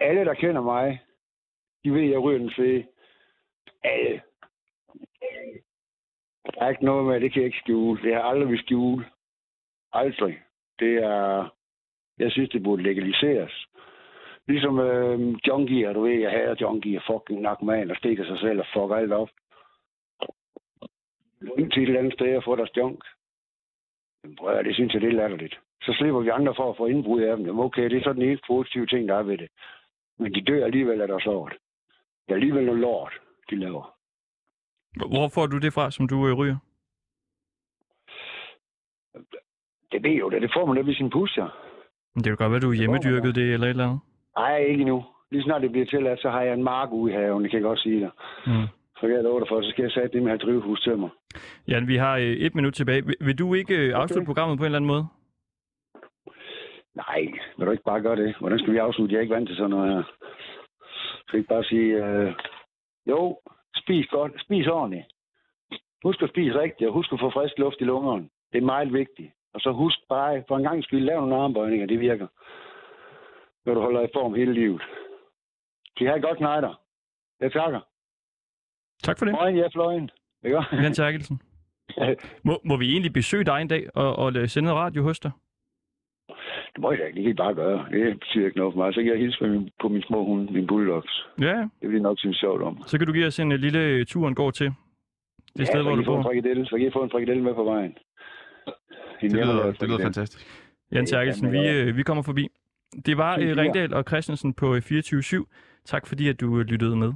Alle, der kender mig, de ved, at jeg ryger den fede. Alle. Der er ikke noget med, det kan jeg ikke skjule. Det har jeg aldrig vil skjule. Aldrig. Det er... Jeg synes, det burde legaliseres. Ligesom øh, junkier, du ved, jeg hader junkier, fucking narkoman, og stikker sig selv og fucker alt op. Ind til et eller andet sted og få deres junk. Jamen, prøv at, det synes jeg, det er latterligt. Så slipper vi andre for at få indbrud af dem. Jamen, okay, det er sådan en eneste positive ting, der er ved det. Men de dør alligevel af deres lort. Det er alligevel noget lort, de laver. Hvor får du det fra, som du øh, ryger? Det ved jo det. Det får man da ved sin pusher. Men Det kan godt være, du er hjemmedyrket det eller et eller andet. Nej, ikke endnu. Lige snart det bliver tilladt, så har jeg en mark ude i haven, det kan jeg godt sige dig. Mm. Så jeg love dig for, så skal jeg sætte det med at have drivhus til mig. Jan, vi har øh, et minut tilbage. Vil, du ikke øh, afslutte programmet på en eller anden måde? Nej, vil du ikke bare gøre det? Hvordan skal vi afslutte? Jeg er ikke vant til sådan noget her. Skal ikke bare sige, øh, jo, spis godt, spis ordentligt. Husk at spise rigtigt, og husk at få frisk luft i lungerne. Det er meget vigtigt. Og så husk bare, for en gang skyld, lave nogle armbøjninger, det virker. Når du holder i form hele livet. De har godt nejder. Jeg takker. Tak for det. Morgen, ja, fløjen. Ikke? Jan Terkelsen. Må, må vi egentlig besøge dig en dag og, og sende radio hos dig? Det må jeg da ikke. Det kan I bare gøre. Det betyder ikke noget for mig. Så kan jeg hilse på min, på min små hunde, min bulldogs. Ja. Det vil de nok synes sjovt om. Så kan du give os en øh, lille øh, tur en går til. Det ja, sted, hvor du bor. Så kan I få en frikadelle med på vejen. Det lyder, det lyder fantastisk. Jan Terkelsen, vi, øh, vi kommer forbi. Det var øh. Ringdal og Christensen på øh, 24-7. Tak fordi, at du øh, lyttede med.